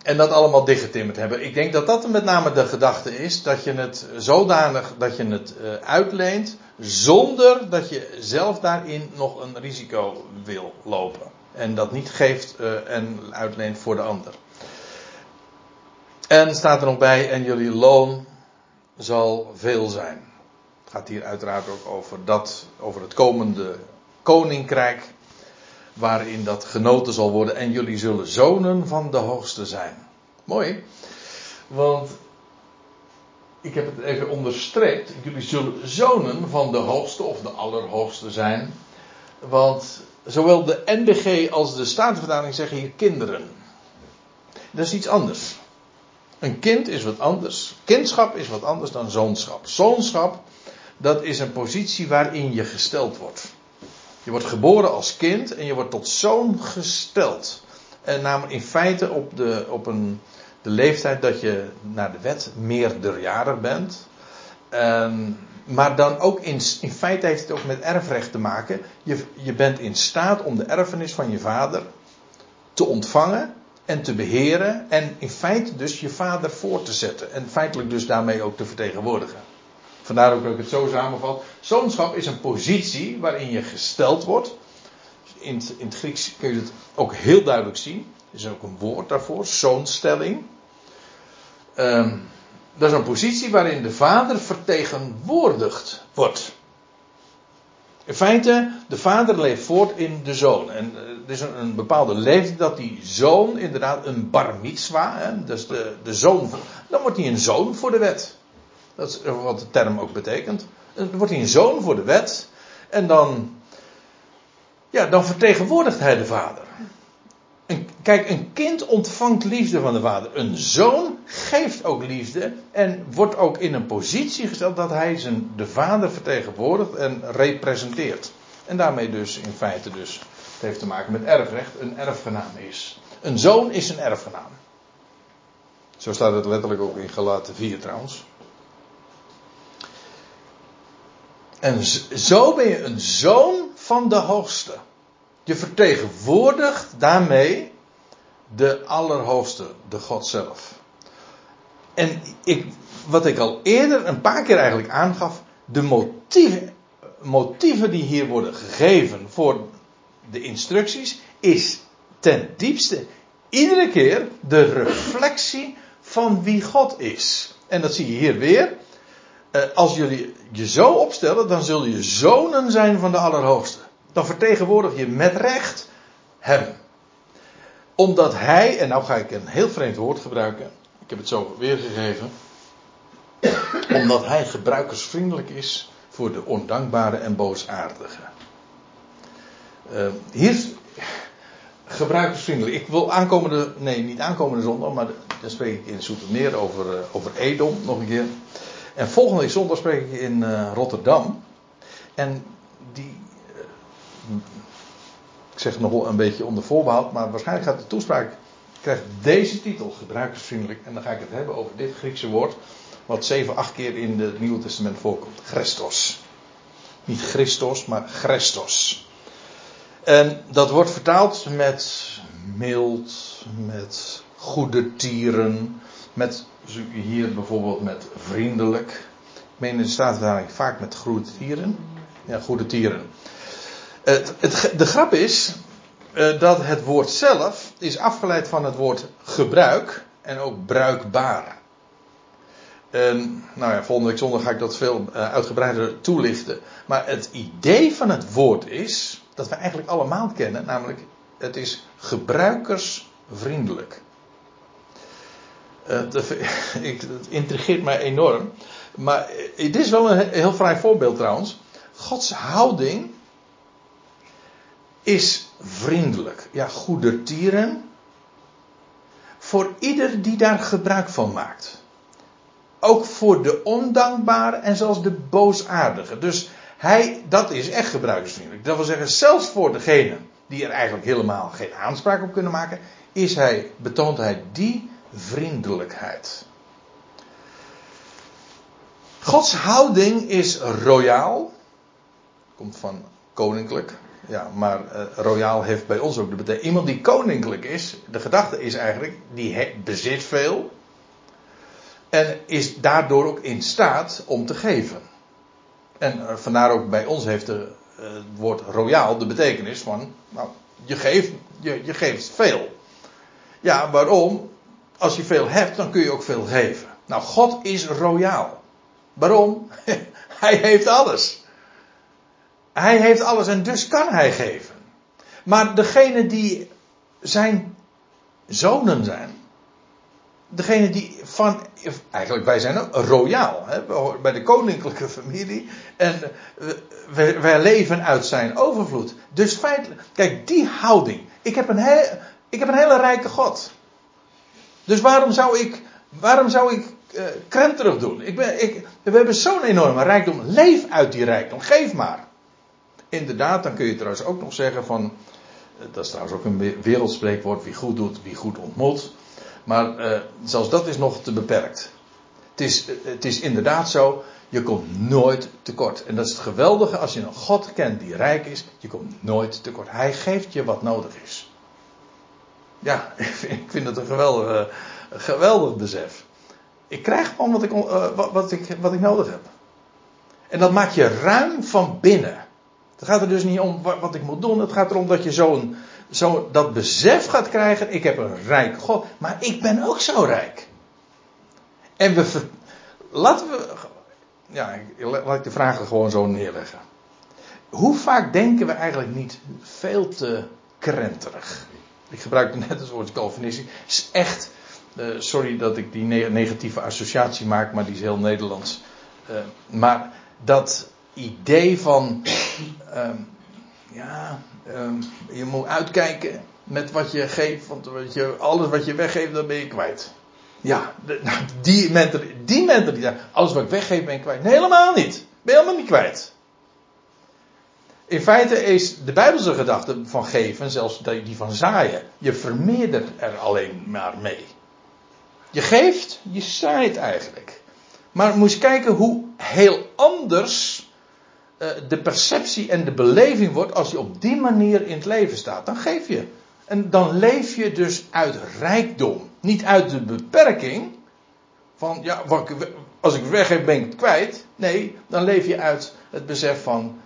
en dat allemaal dichtgetimmerd hebben. Ik denk dat dat met name de gedachte is. Dat je het zodanig dat je het uh, uitleent. Zonder dat je zelf daarin nog een risico wil lopen. En dat niet geeft uh, en uitleent voor de ander. En staat er nog bij. En jullie loon zal veel zijn. Het gaat hier uiteraard ook over dat. Over het komende koninkrijk waarin dat genoten zal worden. En jullie zullen zonen van de hoogste zijn. Mooi. Want ik heb het even onderstreept. Jullie zullen zonen van de hoogste of de allerhoogste zijn. Want zowel de NBG als de Statenvertaling zeggen hier kinderen. Dat is iets anders. Een kind is wat anders. Kindschap is wat anders dan zoonschap. Zoonschap, dat is een positie waarin je gesteld wordt. Je wordt geboren als kind en je wordt tot zoon gesteld. En namelijk in feite op, de, op een, de leeftijd dat je naar de wet meerderjarig bent. Um, maar dan ook in, in feite heeft het ook met erfrecht te maken. Je, je bent in staat om de erfenis van je vader te ontvangen en te beheren. En in feite dus je vader voor te zetten. En feitelijk dus daarmee ook te vertegenwoordigen. Vandaar ook dat ik het zo samenvat. Zoonschap is een positie waarin je gesteld wordt. In het, in het Grieks kun je het ook heel duidelijk zien. Er is ook een woord daarvoor, zoonstelling. Um, dat is een positie waarin de vader vertegenwoordigd wordt. In feite, de vader leeft voort in de zoon. En er is een, bepaalde leeftijd dat die zoon inderdaad een bar mitzwa, hè, dus de, de zoon, dan wordt hij een zoon voor de wet. Dat is wat de term ook betekent. Dan wordt hij een zoon voor de wet. En dan, ja, dan vertegenwoordigt hij de vader. Kijk, een kind ontvangt liefde van de vader. Een zoon geeft ook liefde. En wordt ook in een positie gesteld dat hij zijn, de vader vertegenwoordigt en representeert. En daarmee dus in feite dus, het heeft te maken met erfrecht, een erfgenaam is. Een zoon is een erfgenaam. Zo staat het letterlijk ook in Galaten 4 trouwens. En zo ben je een zoon van de hoogste. Je vertegenwoordigt daarmee de Allerhoogste, de God zelf. En ik, wat ik al eerder een paar keer eigenlijk aangaf, de motieven, motieven die hier worden gegeven voor de instructies, is ten diepste iedere keer de reflectie van wie God is. En dat zie je hier weer. Als jullie je zo opstellen, dan zul je zonen zijn van de Allerhoogste dan vertegenwoordig je met recht hem. Omdat hij, en nou ga ik een heel vreemd woord gebruiken, ik heb het zo weergegeven, omdat hij gebruikersvriendelijk is voor de ondankbare en boosaardige. Uh, hier gebruikersvriendelijk. Ik wil aankomende, nee niet aankomende zondag, maar dan spreek ik in Soetermeer over, uh, over Edom nog een keer. En volgende zondag spreek ik in uh, Rotterdam. En die ik zeg nog wel een beetje onder voorbehoud, maar waarschijnlijk gaat de toespraak krijgt deze titel, gebruikersvriendelijk. En dan ga ik het hebben over dit Griekse woord, wat zeven, acht keer in het Nieuwe Testament voorkomt. Christos. Niet Christos, maar Christos. En dat wordt vertaald met mild, met goede tieren, met hier bijvoorbeeld met vriendelijk. Ik meen in vaak met goede. Ja, goede tieren. Het, de grap is uh, dat het woord zelf is afgeleid van het woord gebruik en ook bruikbaar. Nou ja, volgende week zondag ga ik dat veel uh, uitgebreider toelichten. Maar het idee van het woord is dat we eigenlijk allemaal kennen, namelijk het is gebruikersvriendelijk. Uh, (laughs) dat, ik, intrigeert mij enorm. Maar het is wel een heel vrij voorbeeld trouwens. Gods houding is vriendelijk. Ja, goedertieren. Voor ieder die daar gebruik van maakt. Ook voor de ondankbare en zelfs de boosaardige. Dus hij, dat is echt gebruikersvriendelijk. Dat wil zeggen, zelfs voor degene die er eigenlijk helemaal geen aanspraak op kunnen maken, is hij, betoont hij die vriendelijkheid. Gods houding is royaal. Komt van koninklijk. Ja, maar uh, royaal heeft bij ons ook de betekenis. Iemand die koninklijk is, de gedachte is eigenlijk, die bezit veel. En is daardoor ook in staat om te geven. En uh, vandaar ook bij ons heeft de, uh, het woord royaal de betekenis van, nou, je geeft, je, je geeft veel. Ja, waarom? Als je veel hebt, dan kun je ook veel geven. Nou, God is royaal. Waarom? (laughs) hij heeft alles. Hij heeft alles en dus kan hij geven. Maar degene die zijn zonen zijn, degene die van, eigenlijk wij zijn royaal, hè, bij de koninklijke familie, en wij, wij leven uit zijn overvloed. Dus feitelijk, kijk, die houding. Ik heb een, ik heb een hele rijke God. Dus waarom zou ik, waarom zou ik krenterig doen? Ik ben, ik, we hebben zo'n enorme rijkdom. Leef uit die rijkdom. Geef maar. Inderdaad, dan kun je trouwens ook nog zeggen van. Eh, dat is trouwens ook een wereldspreekwoord. Wie goed doet, wie goed ontmoet. Maar uh, zelfs dat is nog te beperkt. Het is, het is inderdaad zo. Je komt nooit tekort. En dat is het geweldige als je een God kent die rijk is. Je komt nooit tekort. Hij geeft je wat nodig is. Ja, (laughs) ik vind het een geweldig, geweldig besef. Ik krijg gewoon wat ik, uh, wat, ik, wat ik nodig heb. En dat maakt je ruim van binnen. Het gaat er dus niet om wat, wat ik moet doen. Het gaat erom dat je zo'n, zo dat besef gaat krijgen. Ik heb een rijk God. Maar ik ben ook zo rijk. En we. Laten we. Ja, laat ik de vragen gewoon zo neerleggen. Hoe vaak denken we eigenlijk niet veel te krenterig? Ik gebruikte (laughs) net het woord Calvinistie. is echt uh, sorry dat ik die negatieve associatie maak, maar die is heel Nederlands. Uh, maar dat idee van, um, ja, um, je moet uitkijken met wat je geeft, want wat je, alles wat je weggeeft, dan ben je kwijt. Ja, de, nou, (laughs) die, mentaliteit, die mentaliteit, alles wat ik weggeef, ben ik kwijt. Helemaal niet. Ben je helemaal niet kwijt. In feite is de Bijbelse gedachte van geven, zelfs die van zaaien, je vermeerdert er alleen maar mee. Je geeft, je zaait eigenlijk. Maar moet je kijken hoe heel anders uh, de perceptie en de beleving wordt als je op die manier in het leven staat. Dan geef je. En dan leef je dus uit rijkdom. Niet uit de beperking van, ja, als ik weggeef ben ik het kwijt. Nee, dan leef je uit het besef van,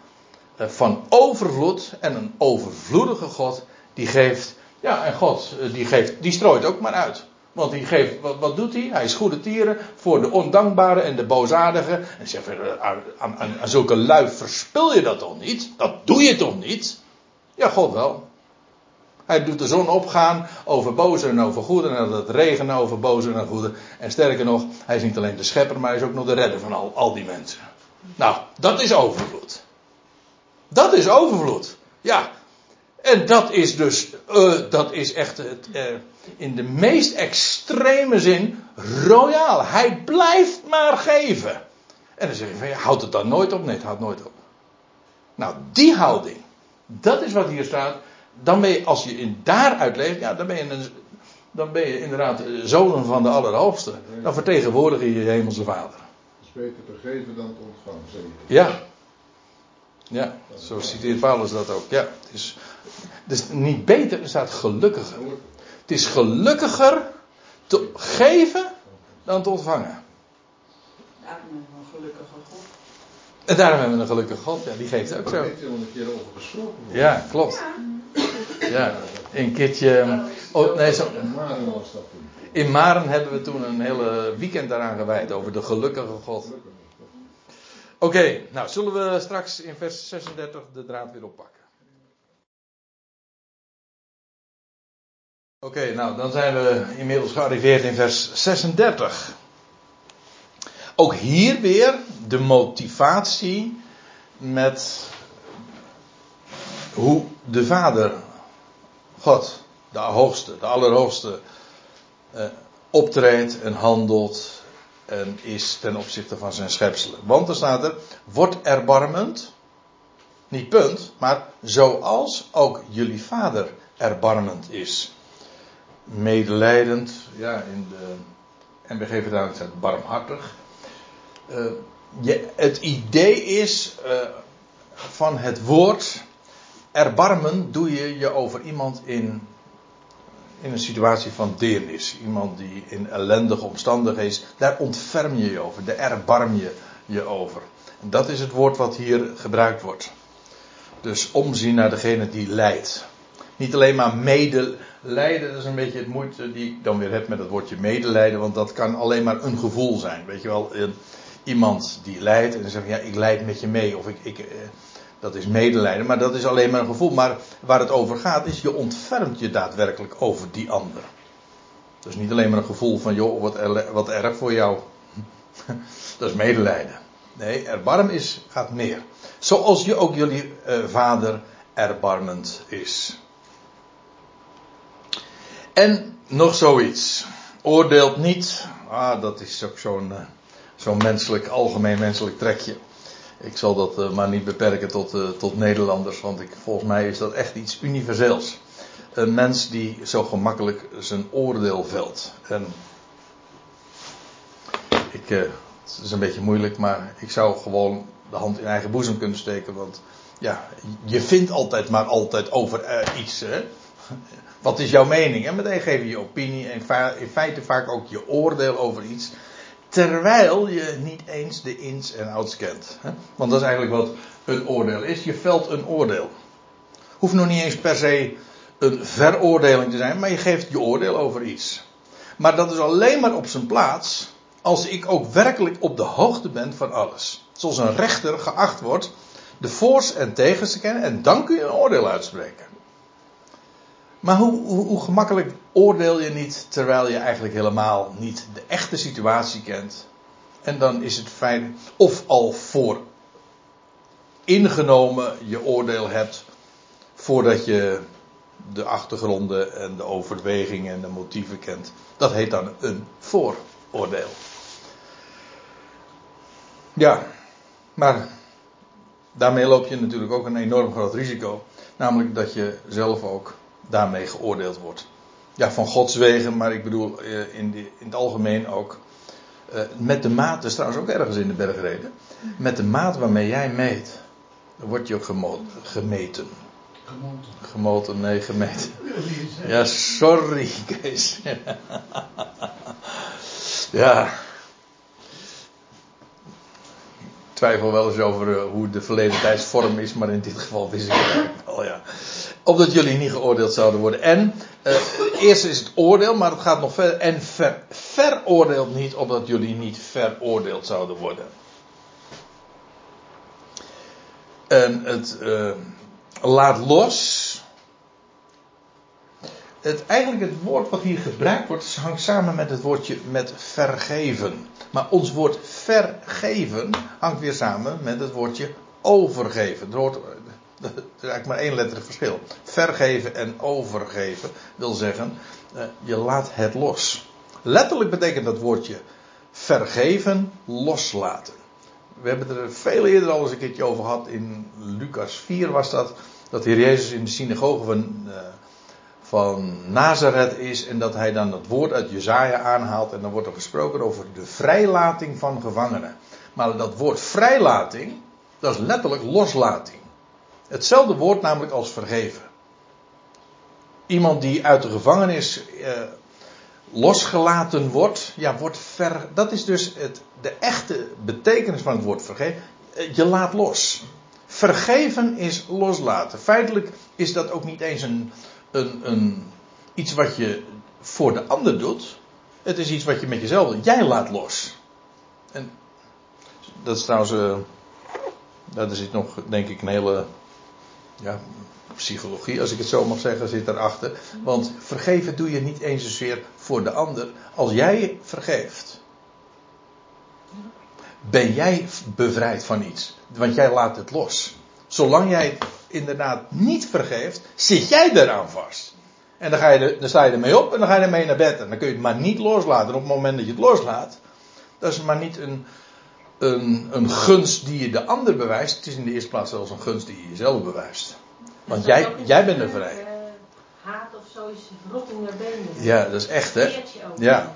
van overvloed en een overvloedige God die geeft. Ja, en God uh, die geeft, die strooit ook maar uit. Want die geeft, wat, doet hij? Hij is goede tieren voor de ondankbare en de boosaardigen. En zegt, aan, aan, aan zulke lui verspil je dat toch niet? Dat doe je toch niet? Ja, God wel. Hij doet de zon opgaan over boze en over goede. En het regenen over boze en goede. En sterker nog, hij is niet alleen de schepper, maar hij is ook nog de redder van al, al die mensen. Nou, dat is overvloed. Dat is overvloed. Ja. En dat is dus, uh, dat is echt het, uh, in de meest extreme zin royaal. Hij blijft maar geven. En dan zeg je van ja, houdt het dan nooit op? Nee, het houdt nooit op. Nou, die houding, dat is wat hier staat. Dan ben je, als je in daaruit leeft, ja, dan ben je, een, dan ben je inderdaad zoon van de Allerhoogste. Dan vertegenwoordig je je hemelse vader. Het is beter te geven dan te ontvangen, zeg je. Ja. Ja, zo citeert Paulus dat ook. Ja, het is, dus niet beter, er staat gelukkiger. Het is gelukkiger te geven dan te ontvangen. Daarom hebben we een gelukkige God. En daarom hebben we een gelukkige God, ja, die geeft ook zo. Daar heeft een keer over gesproken. Ja, klopt. Ja, een keertje. Oh, nee, zo. In Maren was dat toen. In Maren hebben we toen een hele weekend daaraan gewijd over de gelukkige God. Oké, nou zullen we straks in vers 36 de draad weer oppakken. Oké, nou dan zijn we inmiddels gearriveerd in vers 36. Ook hier weer de motivatie met hoe de Vader, God, de Hoogste, de Allerhoogste, eh, optreedt en handelt en is ten opzichte van zijn schepselen. Want er staat er, wordt erbarmend, niet punt, maar zoals ook jullie Vader erbarmend is. Medelijdend, ja, in de NBG vertaling staat barmhartig. Uh, je, het idee is uh, van het woord erbarmen doe je je over iemand in, in een situatie van deernis. Iemand die in ellendige omstandigheden is. Daar ontferm je je over. Daar erbarm je je over. En dat is het woord wat hier gebruikt wordt. Dus omzien naar degene die lijdt. Niet alleen maar medelijden, dat is een beetje het moeite die ik dan weer heb met het woordje medelijden, want dat kan alleen maar een gevoel zijn. Weet je wel, iemand die lijdt en zegt ja, ik lijd met je mee, of ik, ik, eh, dat is medelijden, maar dat is alleen maar een gevoel. Maar waar het over gaat is, je ontfermt je daadwerkelijk over die ander. Is niet alleen maar een gevoel van, joh, wat, wat erg voor jou. (laughs) dat is medelijden. Nee, erbarm is, gaat meer. Zoals je ook jullie uh, vader erbarmend is. En nog zoiets. Oordeelt niet. Ah, dat is ook zo'n uh, zo'n menselijk, algemeen menselijk trekje. Ik zal dat uh, maar niet beperken tot, uh, tot Nederlanders, want ik, volgens mij is dat echt iets universeels. Een mens die zo gemakkelijk zijn oordeel velt. En ik, uh, het is een beetje moeilijk, maar ik zou gewoon de hand in eigen boezem kunnen steken, want ja, je vindt altijd maar altijd over iets. Hè? Wat is jouw mening? En meteen geef je je opinie en in feite vaak ook je oordeel over iets. Terwijl je niet eens de ins en outs kent. Want dat is eigenlijk wat een oordeel is. Je velt een oordeel. Hoeft nog niet eens per se een veroordeling te zijn, maar je geeft je oordeel over iets. Maar dat is alleen maar op zijn plaats als ik ook werkelijk op de hoogte ben van alles. Zoals een rechter geacht wordt de voor's en tegens te kennen en dan kun je een oordeel uitspreken. Maar hoe, hoe, gemakkelijk oordeel je niet terwijl je eigenlijk helemaal niet de echte situatie kent? En dan is het fijn, of al voor ingenomen je oordeel hebt voordat je de achtergronden en de overwegingen en de motieven kent. Dat heet dan een vooroordeel. Ja, maar daarmee loop je natuurlijk ook een enorm groot risico. Namelijk dat je zelf ook daarmee geoordeeld wordt. Ja, van Gods wegen, maar ik bedoel eh, in, in het algemeen ook. Uh, met de maat, dat is trouwens ook ergens in de bergreden. Met de maat waarmee jij meet, dan word je ook gemo gemeten. Gemoten. Gemoten, nee, gemeten. (laughs) Ja, sorry, Kees. (laughs) ja. Ik twijfel wel eens over uh, hoe de verleden tijdsvorm is, maar in dit geval wist ik het wel, ja opdat jullie niet geoordeeld zouden worden. En uh, eerst is het oordeel, maar het gaat nog verder. En ver, veroordeelt niet, opdat jullie niet veroordeeld zouden worden. En het uh, laat los. Het, eigenlijk het woord wat hier gebruikt wordt, hangt samen met het woordje met vergeven. Maar ons woord vergeven hangt weer samen met het woordje overgeven. Het dat is eigenlijk maar één letterlijk verschil. Vergeven en overgeven wil zeggen, uh, je laat het los. Letterlijk betekent dat woordje vergeven, loslaten. We hebben er veel eerder al eens een keertje over gehad. In Lucas 4 was dat. Dat hier Jezus in de synagoge van, uh, van Nazareth is. En dat hij dan het woord uit Jezaja aanhaalt. En dan wordt er gesproken over de vrijlating van gevangenen. Maar dat woord vrijlating, dat is letterlijk loslating. Hetzelfde woord namelijk als vergeven. Iemand die uit de gevangenis eh, losgelaten wordt, ja, wordt ver. Dat is dus het, de echte betekenis van het woord vergeven. Eh, je laat los. Vergeven is loslaten. Feitelijk is dat ook niet eens een, een, een, iets wat je voor de ander doet. Het is iets wat je met jezelf. Jij laat los. En dat is trouwens. Uh, dat is nog, denk ik, een hele ja, psychologie, als ik het zo mag zeggen, zit erachter. Want vergeven doe je niet eens zozeer voor de ander. Als jij vergeeft, ben jij bevrijd van iets. Want jij laat het los. Zolang jij inderdaad niet vergeeft, zit jij eraan vast. En dan, ga je dan sta je ermee op en dan ga je ermee naar bed. En dan kun je het maar niet loslaten. En op het moment dat je het loslaat, dat is maar niet een, een, een gunst die je de ander bewijst. Het is in de eerste plaats zelfs een gunst die je jezelf bewijst. Want jij, jij bent er vrij. Uh, haat of zo is rot in je benen. Ja, dat is echt hè. Ja.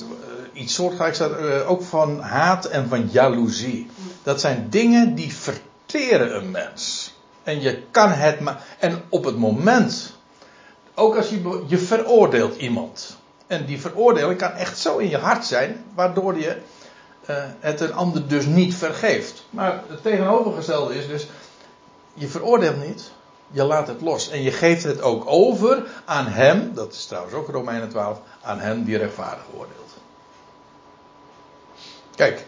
Uh, iets soortgelijks staat uh, ook van haat en van jaloezie. Dat zijn dingen die verteren een mens. En je kan het maar. En op het moment. Ook als je, je veroordeelt iemand. En die veroordeling kan echt zo in je hart zijn. Waardoor je uh, het een ander dus niet vergeeft. Maar het tegenovergestelde is dus. Je veroordeelt niet. Je laat het los. En je geeft het ook over aan hem. Dat is trouwens ook Romeinen 12. Aan hem die rechtvaardig oordeelt. Kijk.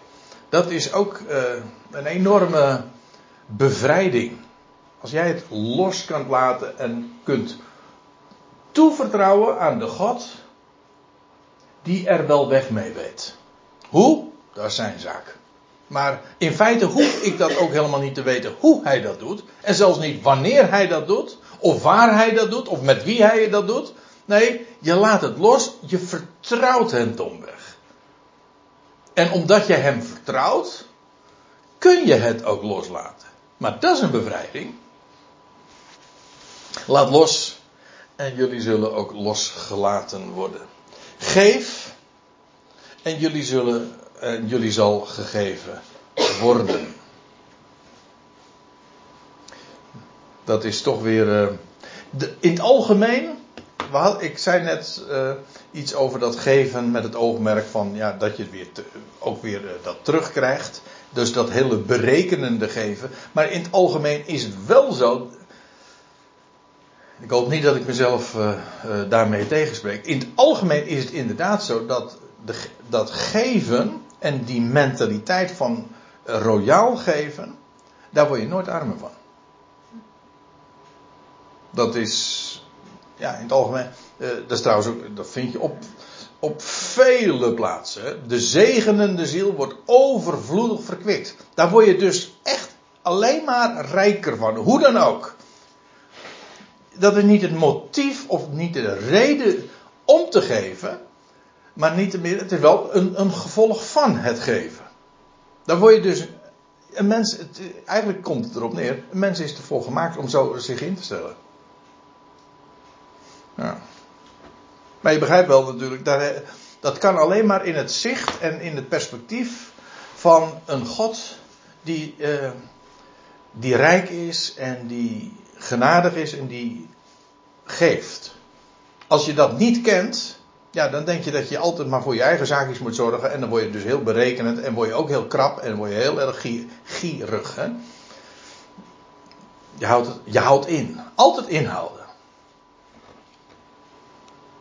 Dat is ook uh, een enorme bevrijding. Als jij het los kunt laten en kunt toevertrouwen aan de God die er wel weg mee weet. Hoe? Dat is zijn zaak. Maar in feite hoef ik dat ook helemaal niet te weten hoe hij dat doet. En zelfs niet wanneer hij dat doet. Of waar hij dat doet. Of met wie hij dat doet. Nee, je laat het los. Je vertrouwt hem domweg. En omdat je hem vertrouwt. Kun je het ook loslaten. Maar dat is een bevrijding. Laat los. En jullie zullen ook losgelaten worden. Geef. En jullie zullen en jullie zal gegeven worden. Dat is toch weer. De, in het algemeen. Ik zei net uh, iets over dat geven met het oogmerk van ja, dat je het weer ook weer uh, dat terugkrijgt. Dus dat hele berekenende geven. Maar in het algemeen is het wel zo. Ik hoop niet dat ik mezelf daarmee tegenspreek. In het algemeen is het inderdaad zo dat, de, dat geven en die mentaliteit van royaal geven, daar word je nooit armer van. Dat is, ja, in het algemeen, uh, dat is trouwens ook, dat vind je op, op vele plaatsen. De zegenende ziel wordt overvloedig verkwikt. Daar word je dus echt alleen maar rijker van, hoe dan ook. Dat is niet het motief of niet de reden om te geven, maar niet meer, het is wel een, een gevolg van het geven. Dan word je dus. Een mens, het, eigenlijk komt het erop neer. Een mens is ervoor gemaakt om zo zich in te stellen. Ja. Maar je begrijpt wel natuurlijk, dat, dat kan alleen maar in het zicht en in het perspectief van een God die, uh, die rijk is en die genadig is en die geeft. Als je dat niet kent, ja, dan denk je dat je altijd maar voor je eigen zaakjes moet zorgen. En dan word je dus heel berekenend. En word je ook heel krap. En word je heel erg gierig. Je, houdt je houdt in. Altijd inhouden.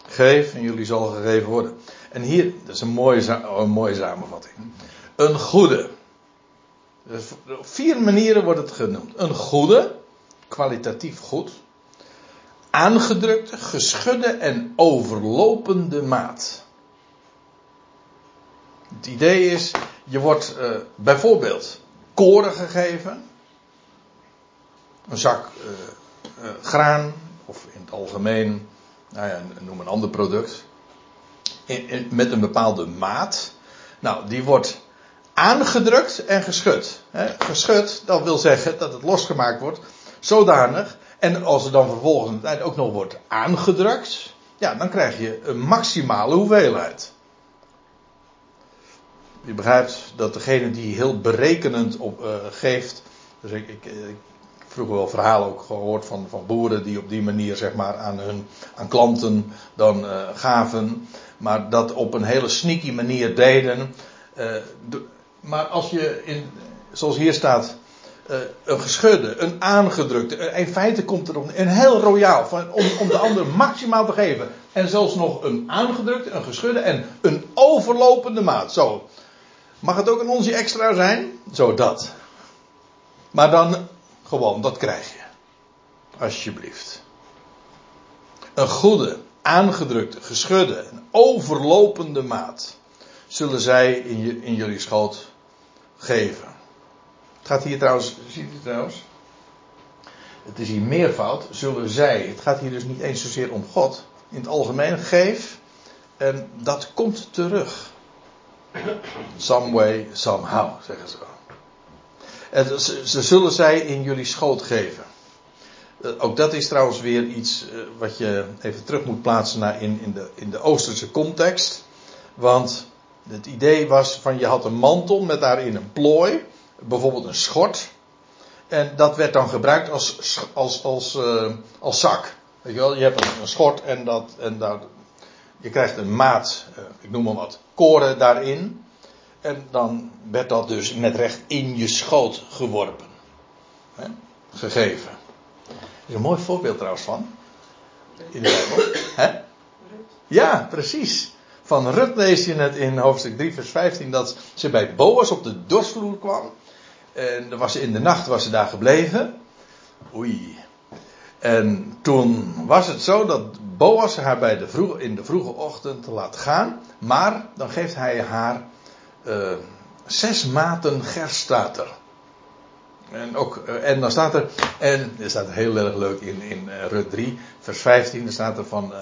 Geef en jullie zal gegeven worden. En hier, dat is een mooie, een mooie samenvatting. Een goede. Dus op vier manieren wordt het genoemd. Een goede, kwalitatief goed aangedrukte, geschudde en overlopende maat. Het idee is, je wordt uh, bijvoorbeeld koren gegeven, een zak uh, uh, graan, of in het algemeen, nou ja, noem een ander product, in, met een bepaalde maat. Nou, die wordt aangedrukt en geschud. Geschud, dat wil zeggen dat het losgemaakt wordt, zodanig en als er dan vervolgens het ook nog wordt aangedrukt, ja, dan krijg je een maximale hoeveelheid. Je begrijpt dat degene die heel berekenend op, uh, geeft. Dus ik, ik, vroeger wel verhalen ook gehoord van, van boeren die op die manier zeg maar aan hun aan klanten dan uh, gaven. Maar dat op een hele sneaky manier deden. De, maar als je in, zoals hier staat, uh, een geschudde, een aangedrukte. In feite komt er een heel royaal van, om, om de ander maximaal te geven. En zelfs nog een aangedrukte, een geschudde en een overlopende maat. Zo. Mag het ook een onsje extra zijn? Zo dat. Maar dan gewoon, dat krijg je. Alsjeblieft. Een goede, aangedrukte, geschudde en overlopende maat zullen zij in, in jullie schoot geven. Gaat hier trouwens, ziet u trouwens? Het is hier meervoud, zullen zij. Het gaat hier dus niet eens zozeer om God. In het algemeen geef en dat komt terug. Some way, somehow, zeggen ze. En ze zullen zij in jullie schoot geven. Eh, ook dat is trouwens weer iets eh, wat je even terug moet plaatsen naar in, in, de, in de Oosterse context. Want het idee was van je had een mantel met daarin een plooi, bijvoorbeeld een schort. En dat werd dan gebruikt als, als, als, uh, als zak. Weet je wel, je hebt een, schort en, dat, en daar, je krijgt een maat, uh, ik noem maar wat, koren daarin. En dan werd dat dus met recht in je schoot geworpen. Hè? Gegeven. Is een mooi voorbeeld trouwens van. In de Bijbel. Ja, precies. Van Rut lees je het in hoofdstuk 3 vers 15 dat ze bij Boas op de dorsvloer kwam. En was in de nacht was ze daar gebleven. Oei. En toen was het zo dat Boas haar bij de in de vroege ochtend laat gaan. Maar dan geeft hij haar uh, zes maten gerstater. En, ook, uh, en dan staat er, en er staat heel erg leuk in, in uh, Rut 3, vers 15, er staat er van,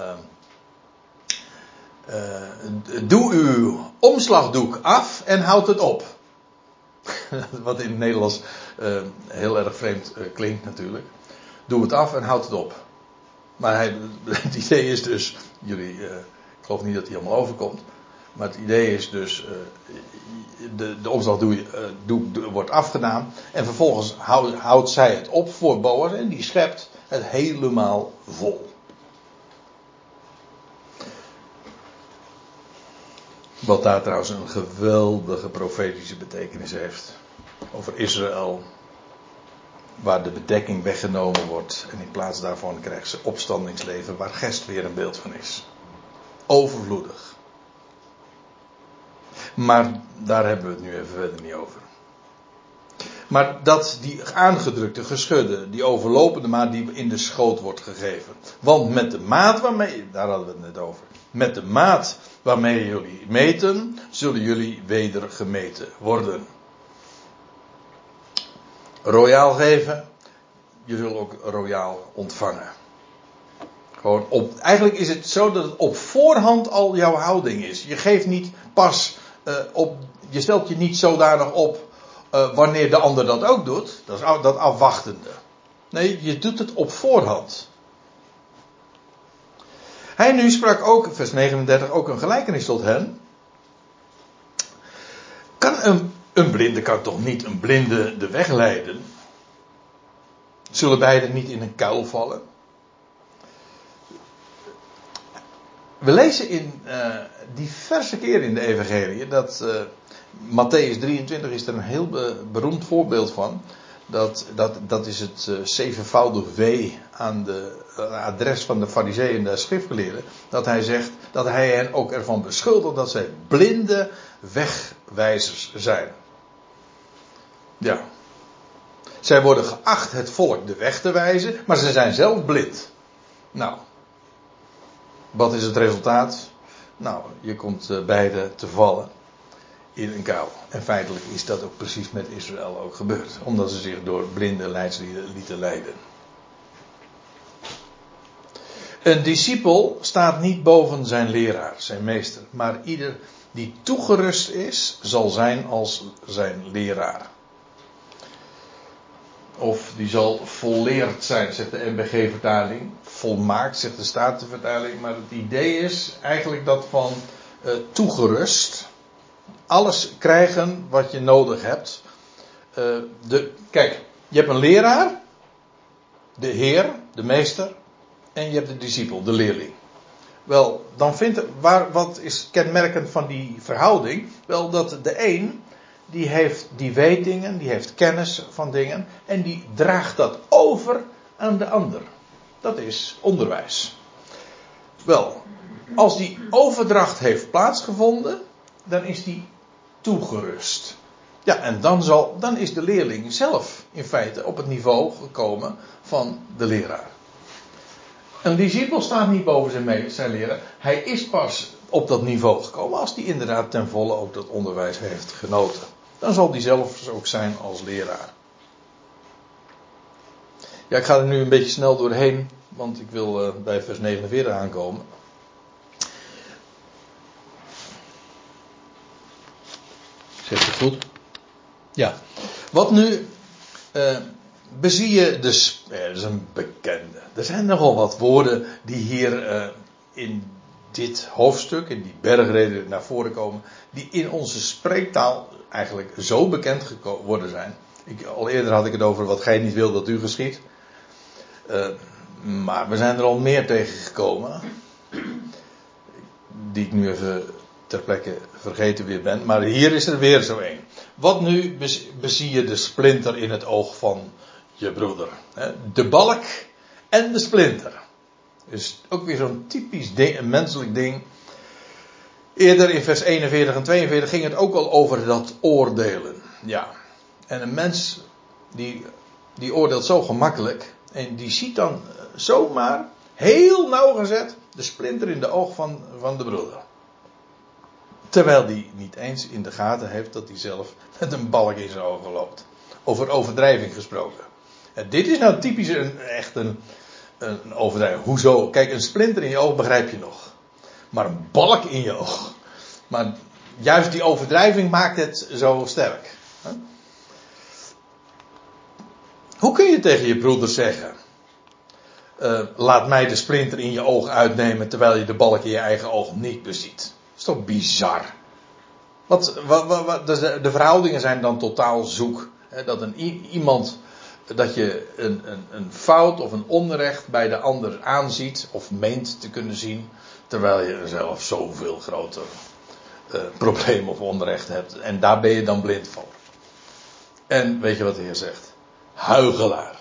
doe uw omslagdoek af en houd het op. (laughs) Wat in het Nederlands heel erg vreemd klinkt natuurlijk. Doe het af en houd het op. Maar hij, (laughs) het idee is dus, jullie, ik geloof niet dat hij helemaal overkomt. Maar het idee is dus, de, de omslag doe, doe, wordt afgedaan. En vervolgens houd, houdt zij het op voor Boas en die schept het helemaal vol. Wat daar trouwens een geweldige profetische betekenis heeft. Over Israël. Waar de bedekking weggenomen wordt. En in plaats daarvan krijgt ze opstandingsleven. Waar Gest weer een beeld van is. Overvloedig. Maar daar hebben we het nu even verder niet over. Maar dat die aangedrukte, geschudde, die overlopende maat die in de schoot wordt gegeven. Want met de maat waarmee, daar hadden we het net over. Met de maat waarmee jullie meten, zullen jullie weder gemeten worden. Royaal geven, je zult ook royaal ontvangen. Gewoon op, eigenlijk is het zo dat het op voorhand al jouw houding is. Je geeft niet pas uh, op, je stelt je niet zodanig op uh, wanneer de ander dat ook doet. Dat is dat afwachtende. Nee, je doet het op voorhand. Hij nu sprak ook, vers 39, ook een gelijkenis tot hen. Kan een, een blinde kan toch niet een blinde de weg leiden? Zullen beiden niet in een kuil vallen? We lezen in uh, diverse keren in de Evangelie dat uh, Matthäus 23 is er een heel be beroemd voorbeeld van. Dat, dat, dat is het uh, zevenvoudig W aan de adres van de fariseeën en de schriftgeleerden. Dat hij zegt dat hij hen ook ervan beschuldigt dat zij blinde wegwijzers zijn. Ja. Zij worden geacht het volk de weg te wijzen, maar ze zijn zelf blind. Nou, wat is het resultaat? Nou, je komt beide te vallen in een kou. En feitelijk is dat ook precies met Israël ook gebeurd. Omdat ze zich door blinde leidslieden lieten leiden. Een discipel staat niet boven zijn leraar, zijn meester. Maar ieder die toegerust is, zal zijn als zijn leraar. Of die zal volleerd zijn, zegt de NBG-vertaling volmaakt, zegt de Statenvertaling. Maar het idee is eigenlijk dat van uh, toegerust. Alles krijgen wat je nodig hebt. Uh, de, kijk, je hebt een leraar, de Heer, de Meester, en je hebt de discipel, de leerling. Wel, dan vindt waar, wat is kenmerkend van die verhouding? Wel, dat de een, die heeft, die weet dingen, die heeft kennis van dingen, en die draagt dat over aan de ander. Dat is onderwijs. Wel, als die overdracht heeft plaatsgevonden, dan is die toegerust. Ja, en dan, zal, dan is de leerling zelf in feite op het niveau gekomen van de leraar. Een discipel staat niet boven zijn, zijn leraar. Hij is pas op dat niveau gekomen als hij inderdaad ten volle ook dat onderwijs heeft genoten. Dan zal hij zelf ook zijn als leraar. Ja, ik ga er nu een beetje snel doorheen, want ik wil uh, bij vers 49 aankomen. Zegt het goed? Ja. Wat nu uh, bezie je dus, ja, dat is een bekende. Er zijn nogal wat woorden die hier uh, in dit hoofdstuk, in die bergreden naar voren komen, die in onze spreektaal eigenlijk zo bekend geworden zijn. Ik, al eerder had ik het over wat gij niet wil dat u geschiet. Maar we zijn er al meer tegengekomen. Die ik nu even ter plekke vergeten weer ben. Maar hier is er weer zo een. Wat nu bezie je de splinter in het oog van je broeder? De balk en de splinter. Is ook weer zo'n typisch menselijk ding. Eerder in vers 41 en 42 ging het ook al over dat oordelen. Ja. En een mens die, die oordeelt zo gemakkelijk. En die ziet dan zomaar heel nauwgezet de splinter in de oog van, van de broeder. Terwijl die niet eens in de gaten heeft dat hij zelf met een balk in zijn ogen loopt. Over overdrijving gesproken. En dit is nou typisch een, echt een, een overdrijving. Hoezo? Kijk, een splinter in je oog begrijp je nog. Maar een balk in je oog. Maar juist die overdrijving maakt het zo sterk. Hoe kun je tegen je broeder zeggen? Uh, laat mij de splinter in je oog uitnemen terwijl je de balk in je eigen oog niet beziet. Is toch bizar? Wat, wat, wat, dus de, de, verhoudingen zijn dan totaal zoek. Hè, dat een, iemand, dat je een, een, een, fout of een onrecht bij de ander aanziet of meent te kunnen zien, terwijl je zelf zoveel groter uh, probleem of onrecht hebt. En daar ben je dan blind voor. En weet je wat de Heer zegt? Huigelaar.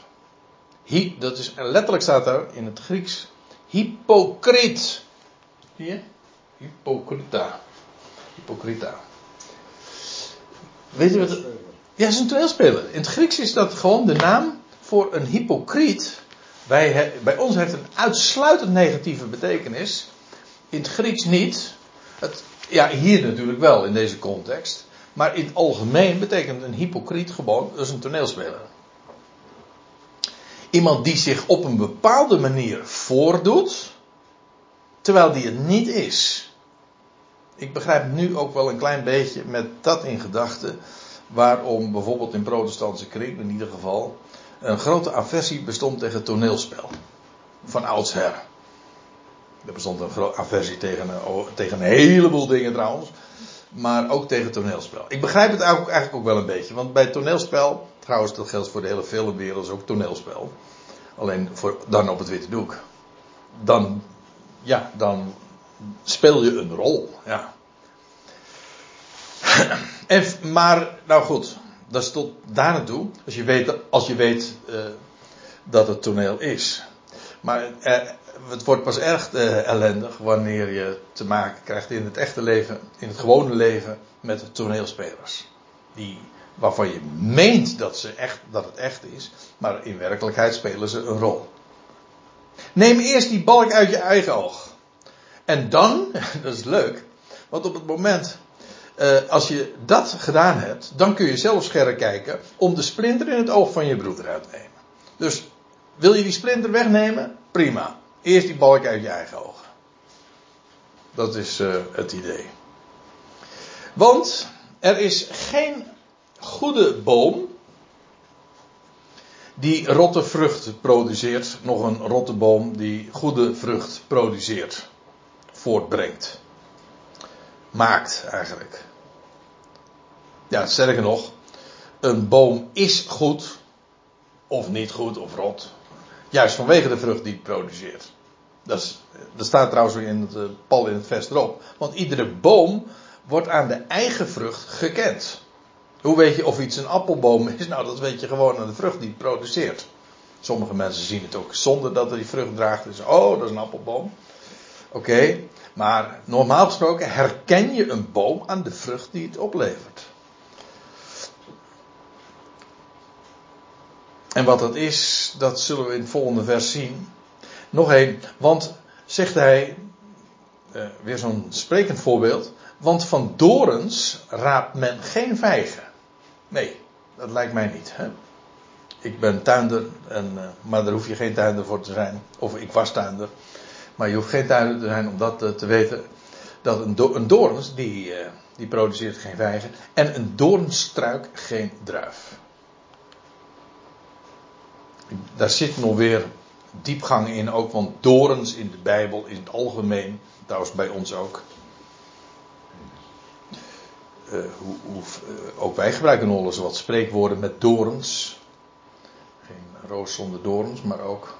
Hi, dat is, letterlijk staat daar in het Grieks. Hypocriet. Zie je? Hypocrita. Hypocrita. Weet je wat? Ja, het is een toneelspeler. In het Grieks is dat gewoon de naam voor een hypocriet. Bij, bij ons heeft een uitsluitend negatieve betekenis. In het Grieks niet. Het, ja, hier natuurlijk wel in deze context. Maar in het algemeen betekent een hypocriet gewoon, dus een toneelspeler. Iemand die zich op een bepaalde manier voordoet, terwijl die het niet is. Ik begrijp nu ook wel een klein beetje met dat in gedachten, waarom bijvoorbeeld in protestantse kring in ieder geval een grote aversie bestond tegen toneelspel. Van oudsher. Er bestond een grote aversie tegen, tegen een heleboel dingen trouwens. Maar ook tegen toneelspel. Ik begrijp het eigenlijk ook wel een beetje. Want bij toneelspel Trouwens, dat geldt voor de hele filmwereld, is ook toneelspel. Alleen voor, dan op het witte doek. Dan, ja, dan speel je een rol, ja. En, maar, nou goed, dat is tot daar naartoe. Als je weet, als je weet uh, dat het toneel is. Maar uh, het wordt pas erg uh, ellendig wanneer je te maken krijgt in het echte leven, in het gewone leven, met toneelspelers. Die waarvan je meent dat, ze echt, dat het echt is, maar in werkelijkheid spelen ze een rol. Neem eerst die balk uit je eigen oog. En dan, (laughs) dat is leuk, want op het moment, uh, als je dat gedaan hebt, dan kun je zelf scherp kijken om de splinter in het oog van je broeder uit te nemen. Dus wil je die splinter wegnemen? Prima. Eerst die balk uit je eigen oog. Dat is uh, het idee. Want er is geen goede boom die rotte vrucht produceert, nog een rotte boom die goede vrucht produceert, voortbrengt. Maakt eigenlijk. Ja, sterker nog, een boom is goed, of niet goed, of rot. Juist vanwege de vrucht die het produceert. Dat, is, staat trouwens in het uh, pal in het vers erop. Want iedere boom wordt aan de eigen vrucht gekend. Hoe weet je of iets een appelboom is? (laughs) Nou, dat weet je gewoon aan de vrucht die het produceert. Sommige mensen zien het ook zonder dat er die vrucht draagt. Dus, oh, dat is een appelboom. Oké, maar normaal gesproken herken je een boom aan de vrucht die het oplevert. En wat dat is, dat zullen we in het volgende vers zien. Nog één, want zegt hij, eh, weer zo'n sprekend voorbeeld, want van dorens raapt men geen vijgen. Nee, dat lijkt mij niet. Hè? Ik ben tuinder, en, eh, maar daar hoef je geen tuinder voor te zijn. Of ik was tuinder. Maar je hoeft geen tuinder te zijn om dat uh, te weten. Dat een, do een dorens, die, die produceert geen vijgen. En een doornstruik geen druif. Daar zit nog weer diepgang in ook, want dorens in de Bijbel in het algemeen, trouwens bij ons ook. Uh, hoe, hoe, ook wij gebruiken nog eens wat spreekwoorden met dorens. Geen roos zonder dorens, maar ook.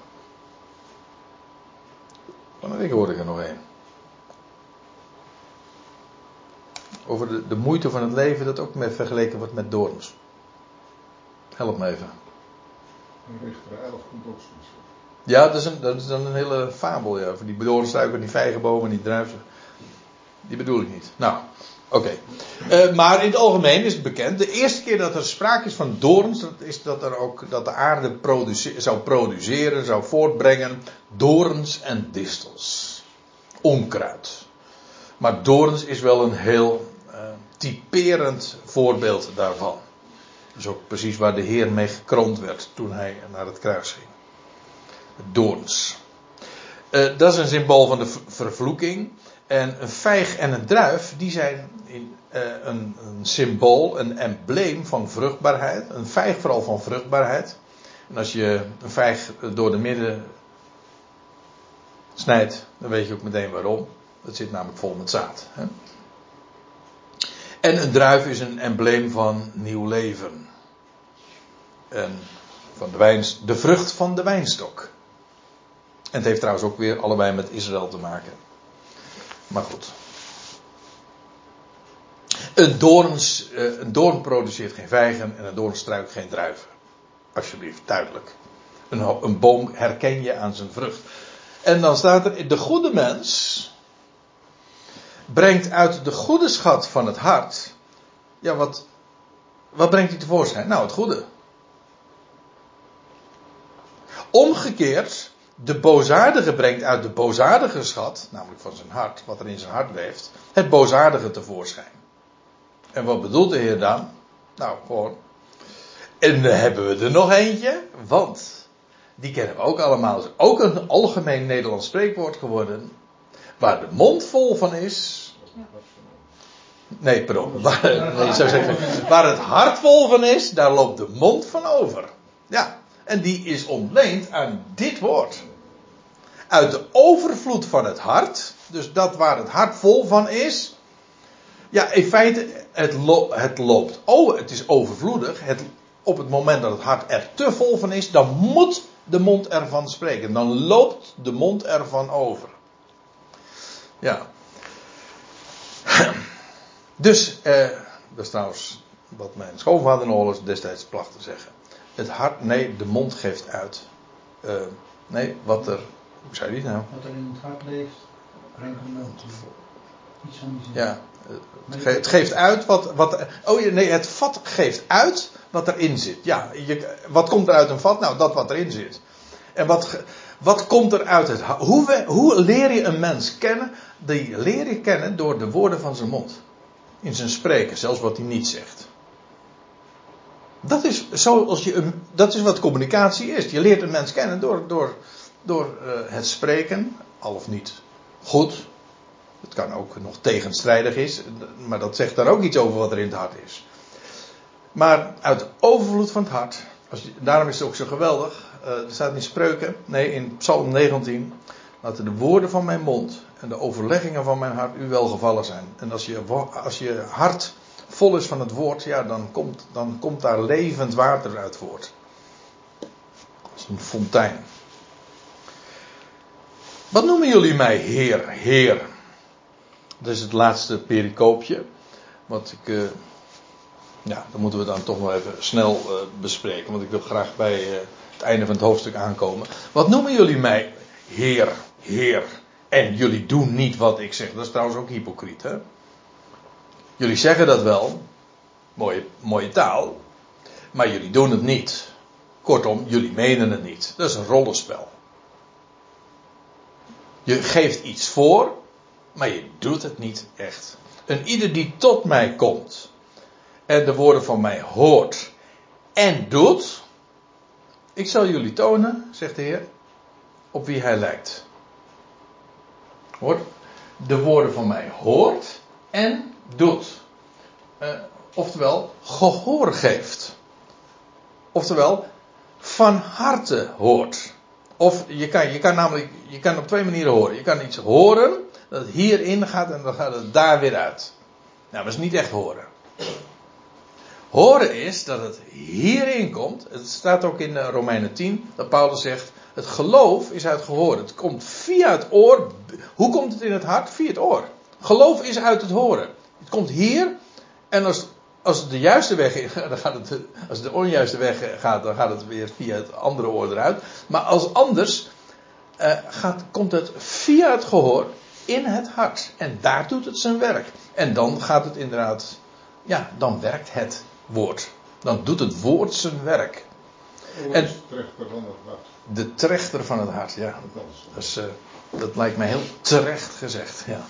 Van de week hoorde ik er nog een. Over de, de moeite van het leven dat ook met vergeleken wordt met dorens. Help me even. Richter 11 komt ook. Ja, dat is, een, dat is dan een hele fabel, ja. Voor die bedoornstruiken, die vijgenbomen, die druiven. Die bedoel ik niet. Nou, oké. Uh, maar in het algemeen is het bekend. De eerste keer dat er sprake is van dorens, dat is dat er ook dat de aarde zou produceren, zou voortbrengen dorens en distels. Onkruid. Maar dorens is wel een heel uh, typerend voorbeeld daarvan. Dat is ook precies waar de Heer mee gekroond werd toen hij naar het kruis ging. Doorns. Uh, dat is een symbool van de vervloeking. En een vijg en een druif, die zijn in, uh, een, een, symbool, een embleem van vruchtbaarheid. Een vijg vooral van vruchtbaarheid. En als je een vijg door de midden snijdt, dan weet je ook meteen waarom. Dat zit namelijk vol met zaad. Hè? En een druif is een embleem van nieuw leven. En van de, wijns, de vrucht van de wijnstok. En het heeft trouwens ook weer allebei met Israël te maken. Maar goed. Een, doorns, een doorn produceert geen vijgen en een doornstruik geen druiven. Alsjeblieft, duidelijk. Een, een boom herken je aan zijn vrucht. En dan staat er, de goede mens brengt uit de goede schat van het hart. Ja, wat, wat brengt hij tevoorschijn? Nou, het goede. Omgekeerd, de boosaardige brengt uit de boosaardige schat, namelijk van zijn hart, wat er in zijn hart leeft, het boosaardige tevoorschijn. En wat bedoelt de Heer dan? Nou, gewoon. En dan hebben we er nog eentje, want die kennen we ook allemaal. Is ook een algemeen Nederlands spreekwoord geworden. Waar de mond vol van is. Nee, pardon. Waar, waar het hart vol van is, daar loopt de mond van over. Ja. En die is ontleend aan dit woord. Uit de overvloed van het hart, dus dat waar het hart vol van is. Ja, in feite, het, lo het loopt. Oh, het is overvloedig. Het, op het moment dat het hart er te vol van is, dan moet de mond ervan spreken. Dan loopt de mond ervan over. Ja. (clears throat) Dus, eh, dat is trouwens wat mijn schoonvader nog destijds placht te zeggen. Het hart, nee, de mond geeft uit. Uh, nee, wat er, hoe zei hij nou? Wat er in het hart leeft, brengt de mond. Iets van die zin. Ja, het, ge het geeft uit wat, wat. Oh nee, het vat geeft uit wat erin zit. Ja, je, wat komt er uit een vat? Nou, dat wat erin zit. En wat, wat komt er uit het? Hoe, hoe leer je een mens kennen? Die leer je kennen door de woorden van zijn mond. In zijn spreken, zelfs wat hij niet zegt. Dat is, zoals je, dat is wat communicatie is. Je leert een mens kennen door, door, door uh, het spreken, al of niet goed. Het kan ook nog tegenstrijdig is, maar dat zegt daar ook iets over wat er in het hart is. Maar uit overvloed van het hart, daarom is het ook zo geweldig. Uh, er staat niet spreuken, nee, in Psalm 19. Laten de woorden van mijn mond en de overleggingen van mijn hart u welgevallen zijn. En als je, als je hart vol is van het woord, ja, dan komt, dan komt daar levend water uit voort. Als een fontein. Wat noemen jullie mij Heer, Heer? Dat is het laatste pericoopje. Wat ik. Uh, ja, dan moeten we dan toch nog even snel uh, bespreken. Want ik wil graag bij uh, het einde van het hoofdstuk aankomen. Wat noemen jullie mij Heer, Heer? En jullie doen niet wat ik zeg. Dat is trouwens ook hypocriet, hè? Jullie zeggen dat wel. Mooie, mooie taal. Maar jullie doen het niet. Kortom, jullie menen het niet. Dat is een rollenspel. Je geeft iets voor, maar je doet het niet echt. En ieder die tot mij komt en de woorden van mij hoort en doet, ik zal jullie tonen, zegt de Heer, op wie hij lijkt. Hoort, de woorden van mij hoort en doet. Uh, oftewel, gehoor geeft. Oftewel, van harte hoort. Of je kan, je kan namelijk, je kan op twee manieren horen. Je kan iets horen, dat het hierin gaat en dan gaat het daar weer uit. Nou, dat is niet echt horen. Horen is dat het hierin komt. Het staat ook in Romeinen 10 dat Paulus zegt: het geloof is uit gehoor. Het komt via het oor. Hoe komt het in het hart? Via het oor. Geloof is uit het horen. Het komt hier. En als, als het de juiste weg is, (laughs) dan gaat het, als het de onjuiste weg gaat, dan gaat het weer via het andere oor eruit. Maar als anders, uh, gaat, komt het via het gehoor in het hart. En daar doet het zijn werk. En dan gaat het inderdaad, ja, dan werkt het woord. Dan doet het woord zijn werk. En, trechter van het hart. De trechter van het hart, ja. Dus, uh, dat lijkt mij heel terecht gezegd, ja.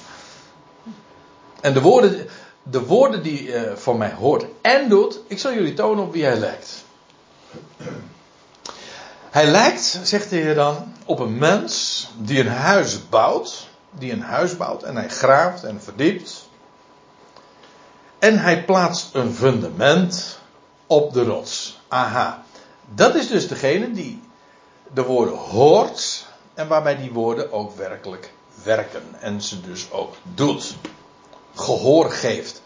En de woorden, de woorden die uh, van mij hoort en doet, ik zal jullie tonen op wie hij lijkt. Hij lijkt, zegt de Heer dan, op een mens die een huis bouwt, die een huis bouwt en hij graaft en verdiept. En hij plaatst een fundament op de rots. Aha. Dat is dus degene die de woorden hoort en waarbij die woorden ook werkelijk werken en ze dus ook doet. Gehoor geeft.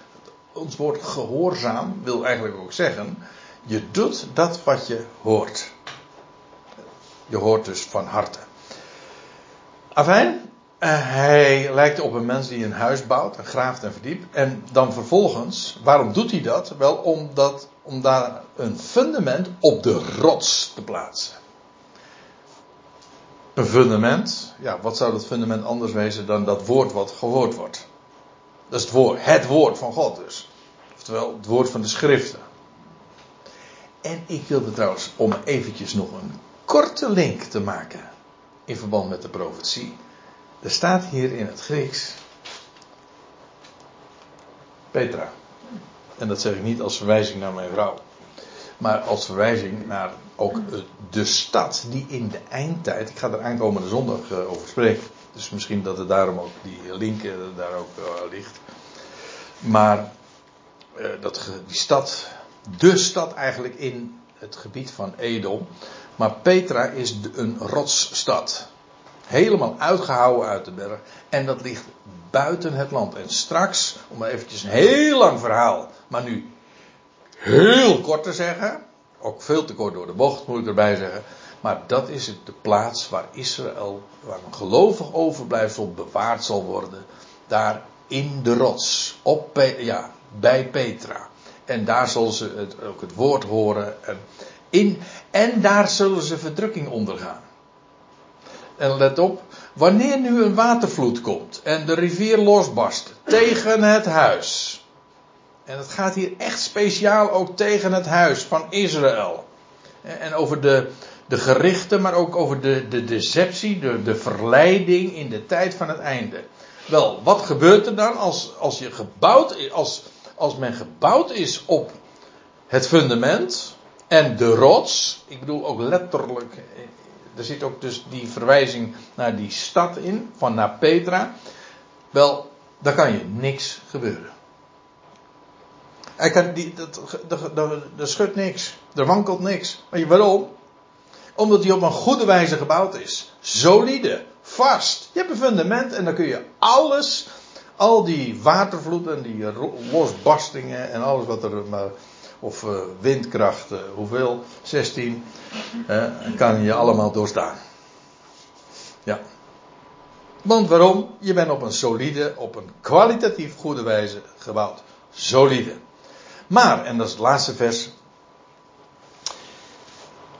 Ons woord gehoorzaam wil eigenlijk ook zeggen, je doet dat wat je hoort. Je hoort dus van harte. Afijn, hij lijkt op een mens die een huis bouwt, en graaft en verdiept. En dan vervolgens, waarom doet hij dat? Wel omdat, om daar een fundament op de rots te plaatsen. Een fundament, ja, wat zou dat fundament anders wezen dan dat woord wat gehoord wordt? Dat is het woord, het woord van God dus. Oftewel, het woord van de schriften. En ik wilde trouwens, om eventjes nog een korte link te maken in verband met de profetie. Er staat hier in het Grieks Petra. En dat zeg ik niet als verwijzing naar mijn vrouw. Maar als verwijzing naar ook de stad die in de eindtijd. Ik ga er aankomende zondag eh, over spreken. Dus misschien dat het daarom ook die link eh, daar ook eh, ligt. Maar dat, die stad, de stad eigenlijk in het gebied van Edom. Maar Petra is een rotsstad. Helemaal uitgehouden uit de berg. En dat ligt buiten het land. En straks, om maar eventjes een heel lang verhaal, maar nu heel kort te zeggen. Ook veel te kort door de bocht moet ik erbij zeggen. Maar dat is de plaats waar Israël, waar een gelovig overblijfsel bewaard zal worden. Daar in de rots. Op, ja, bij Petra. En daar zullen ze het, ook het woord horen. En, in, en daar zullen ze verdrukking ondergaan. En let op, wanneer nu een watervloed komt en de rivier losbarst tegen het huis. En het gaat hier echt speciaal ook tegen het huis van Israël. En over de, de gerichten, maar ook over de, de deceptie, de, de verleiding in de tijd van het einde. Wel, wat gebeurt er dan als, als, je gebouwd, als, als men gebouwd is op het fundament en de rots? Ik bedoel ook letterlijk er zit ook dus die verwijzing naar die stad in, van naar Petra. Wel, daar kan je niks gebeuren. Er, kan die, dat, er schudt niks. Er wankelt niks. Je waarom? Omdat die op een goede wijze gebouwd is. Solide. Vast. Je hebt een fundament en dan kun je alles, al die watervloeden en die losbarstingen en alles wat er maar of uh, windkracht, uh, hoeveel? 16, uh, kan je allemaal doorstaan. Ja. Want waarom? Je bent op een solide, op een kwalitatief goede wijze gebouwd. Solide. Maar, en dat is het laatste vers.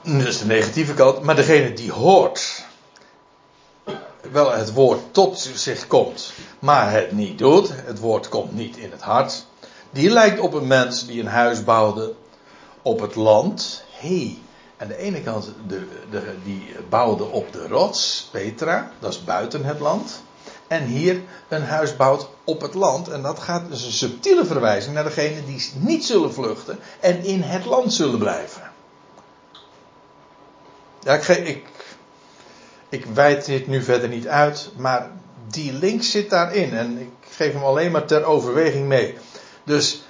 Is de negatieve kant. Maar degene die hoort. Wel het woord tot zich komt. Maar het niet doet. Het woord komt niet in het hart die lijkt op een mens die een huis bouwde op het land. Hey, aan de ene kant de, de, die bouwde op de rots, Petra, dat is buiten het land. En hier een huis bouwt op het land. En dat gaat dus een subtiele verwijzing naar degenen die niet zullen vluchten en in het land zullen blijven. Ja, ik, ik, ik wijd dit nu verder niet uit, maar die link zit daarin. En ik geef hem alleen maar ter overweging mee. Dus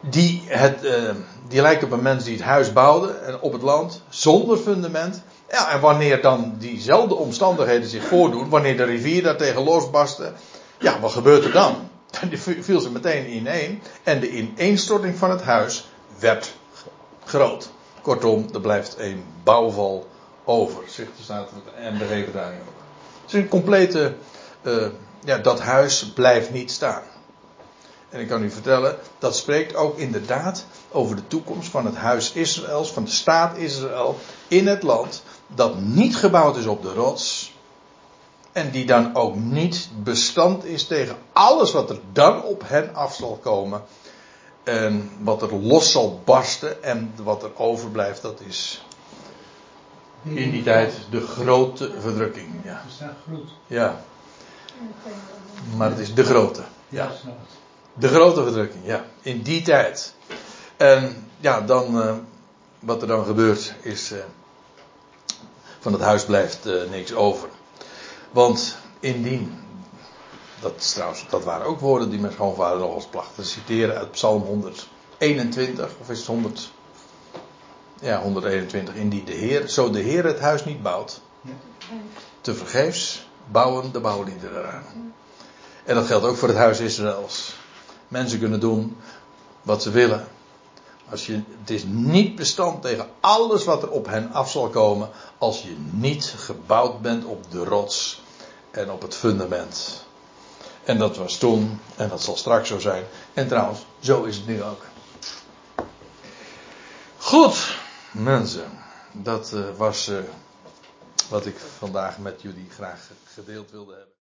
die, het, uh, die lijkt op een mens die het huis bouwde en op het land zonder fundament. Ja, en wanneer dan diezelfde omstandigheden zich voordoen, wanneer de rivier daar tegen losbarstte, ja, wat gebeurt er dan? (laughs) Dan viel ze meteen ineen en de ineenstorting van het huis werd groot. Kortom, er blijft een bouwval over, zegt de staat en de vertaling ook. Het is een complete, uh, ja, dat huis blijft niet staan. En ik kan u vertellen, dat spreekt ook inderdaad over de toekomst van het huis Israëls, van de staat Israël in het land dat niet gebouwd is op de rots. En die dan ook niet bestand is tegen alles wat er dan op hen af zal komen. En wat er los zal barsten en wat er overblijft, dat is in die tijd de grote verdrukking. Ja. Ja. Maar het is de grote. Ja. De grote verdrukking, ja. In die tijd. En ja, dan, uh, wat er dan gebeurt is, uh, van het huis blijft uh, niks over. Want indien, dat, trouwens, dat waren ook woorden die mijn schoonvader nog eens placht te citeren uit Psalm 121, of is het 100? Ja, 121, indien de Heer, zo de Heer het huis niet bouwt, te vergeefs bouwen de bouwliederen eraan. En dat geldt ook voor het huis Israëls. Mensen kunnen doen wat ze willen. Als je, het is niet bestand tegen alles wat er op hen af zal komen. Als je niet gebouwd bent op de rots en op het fundament. En dat was toen en dat zal straks zo zijn. En trouwens, zo is het nu ook. Goed, mensen. Dat uh, was uh, wat ik vandaag met jullie graag gedeeld wilde hebben.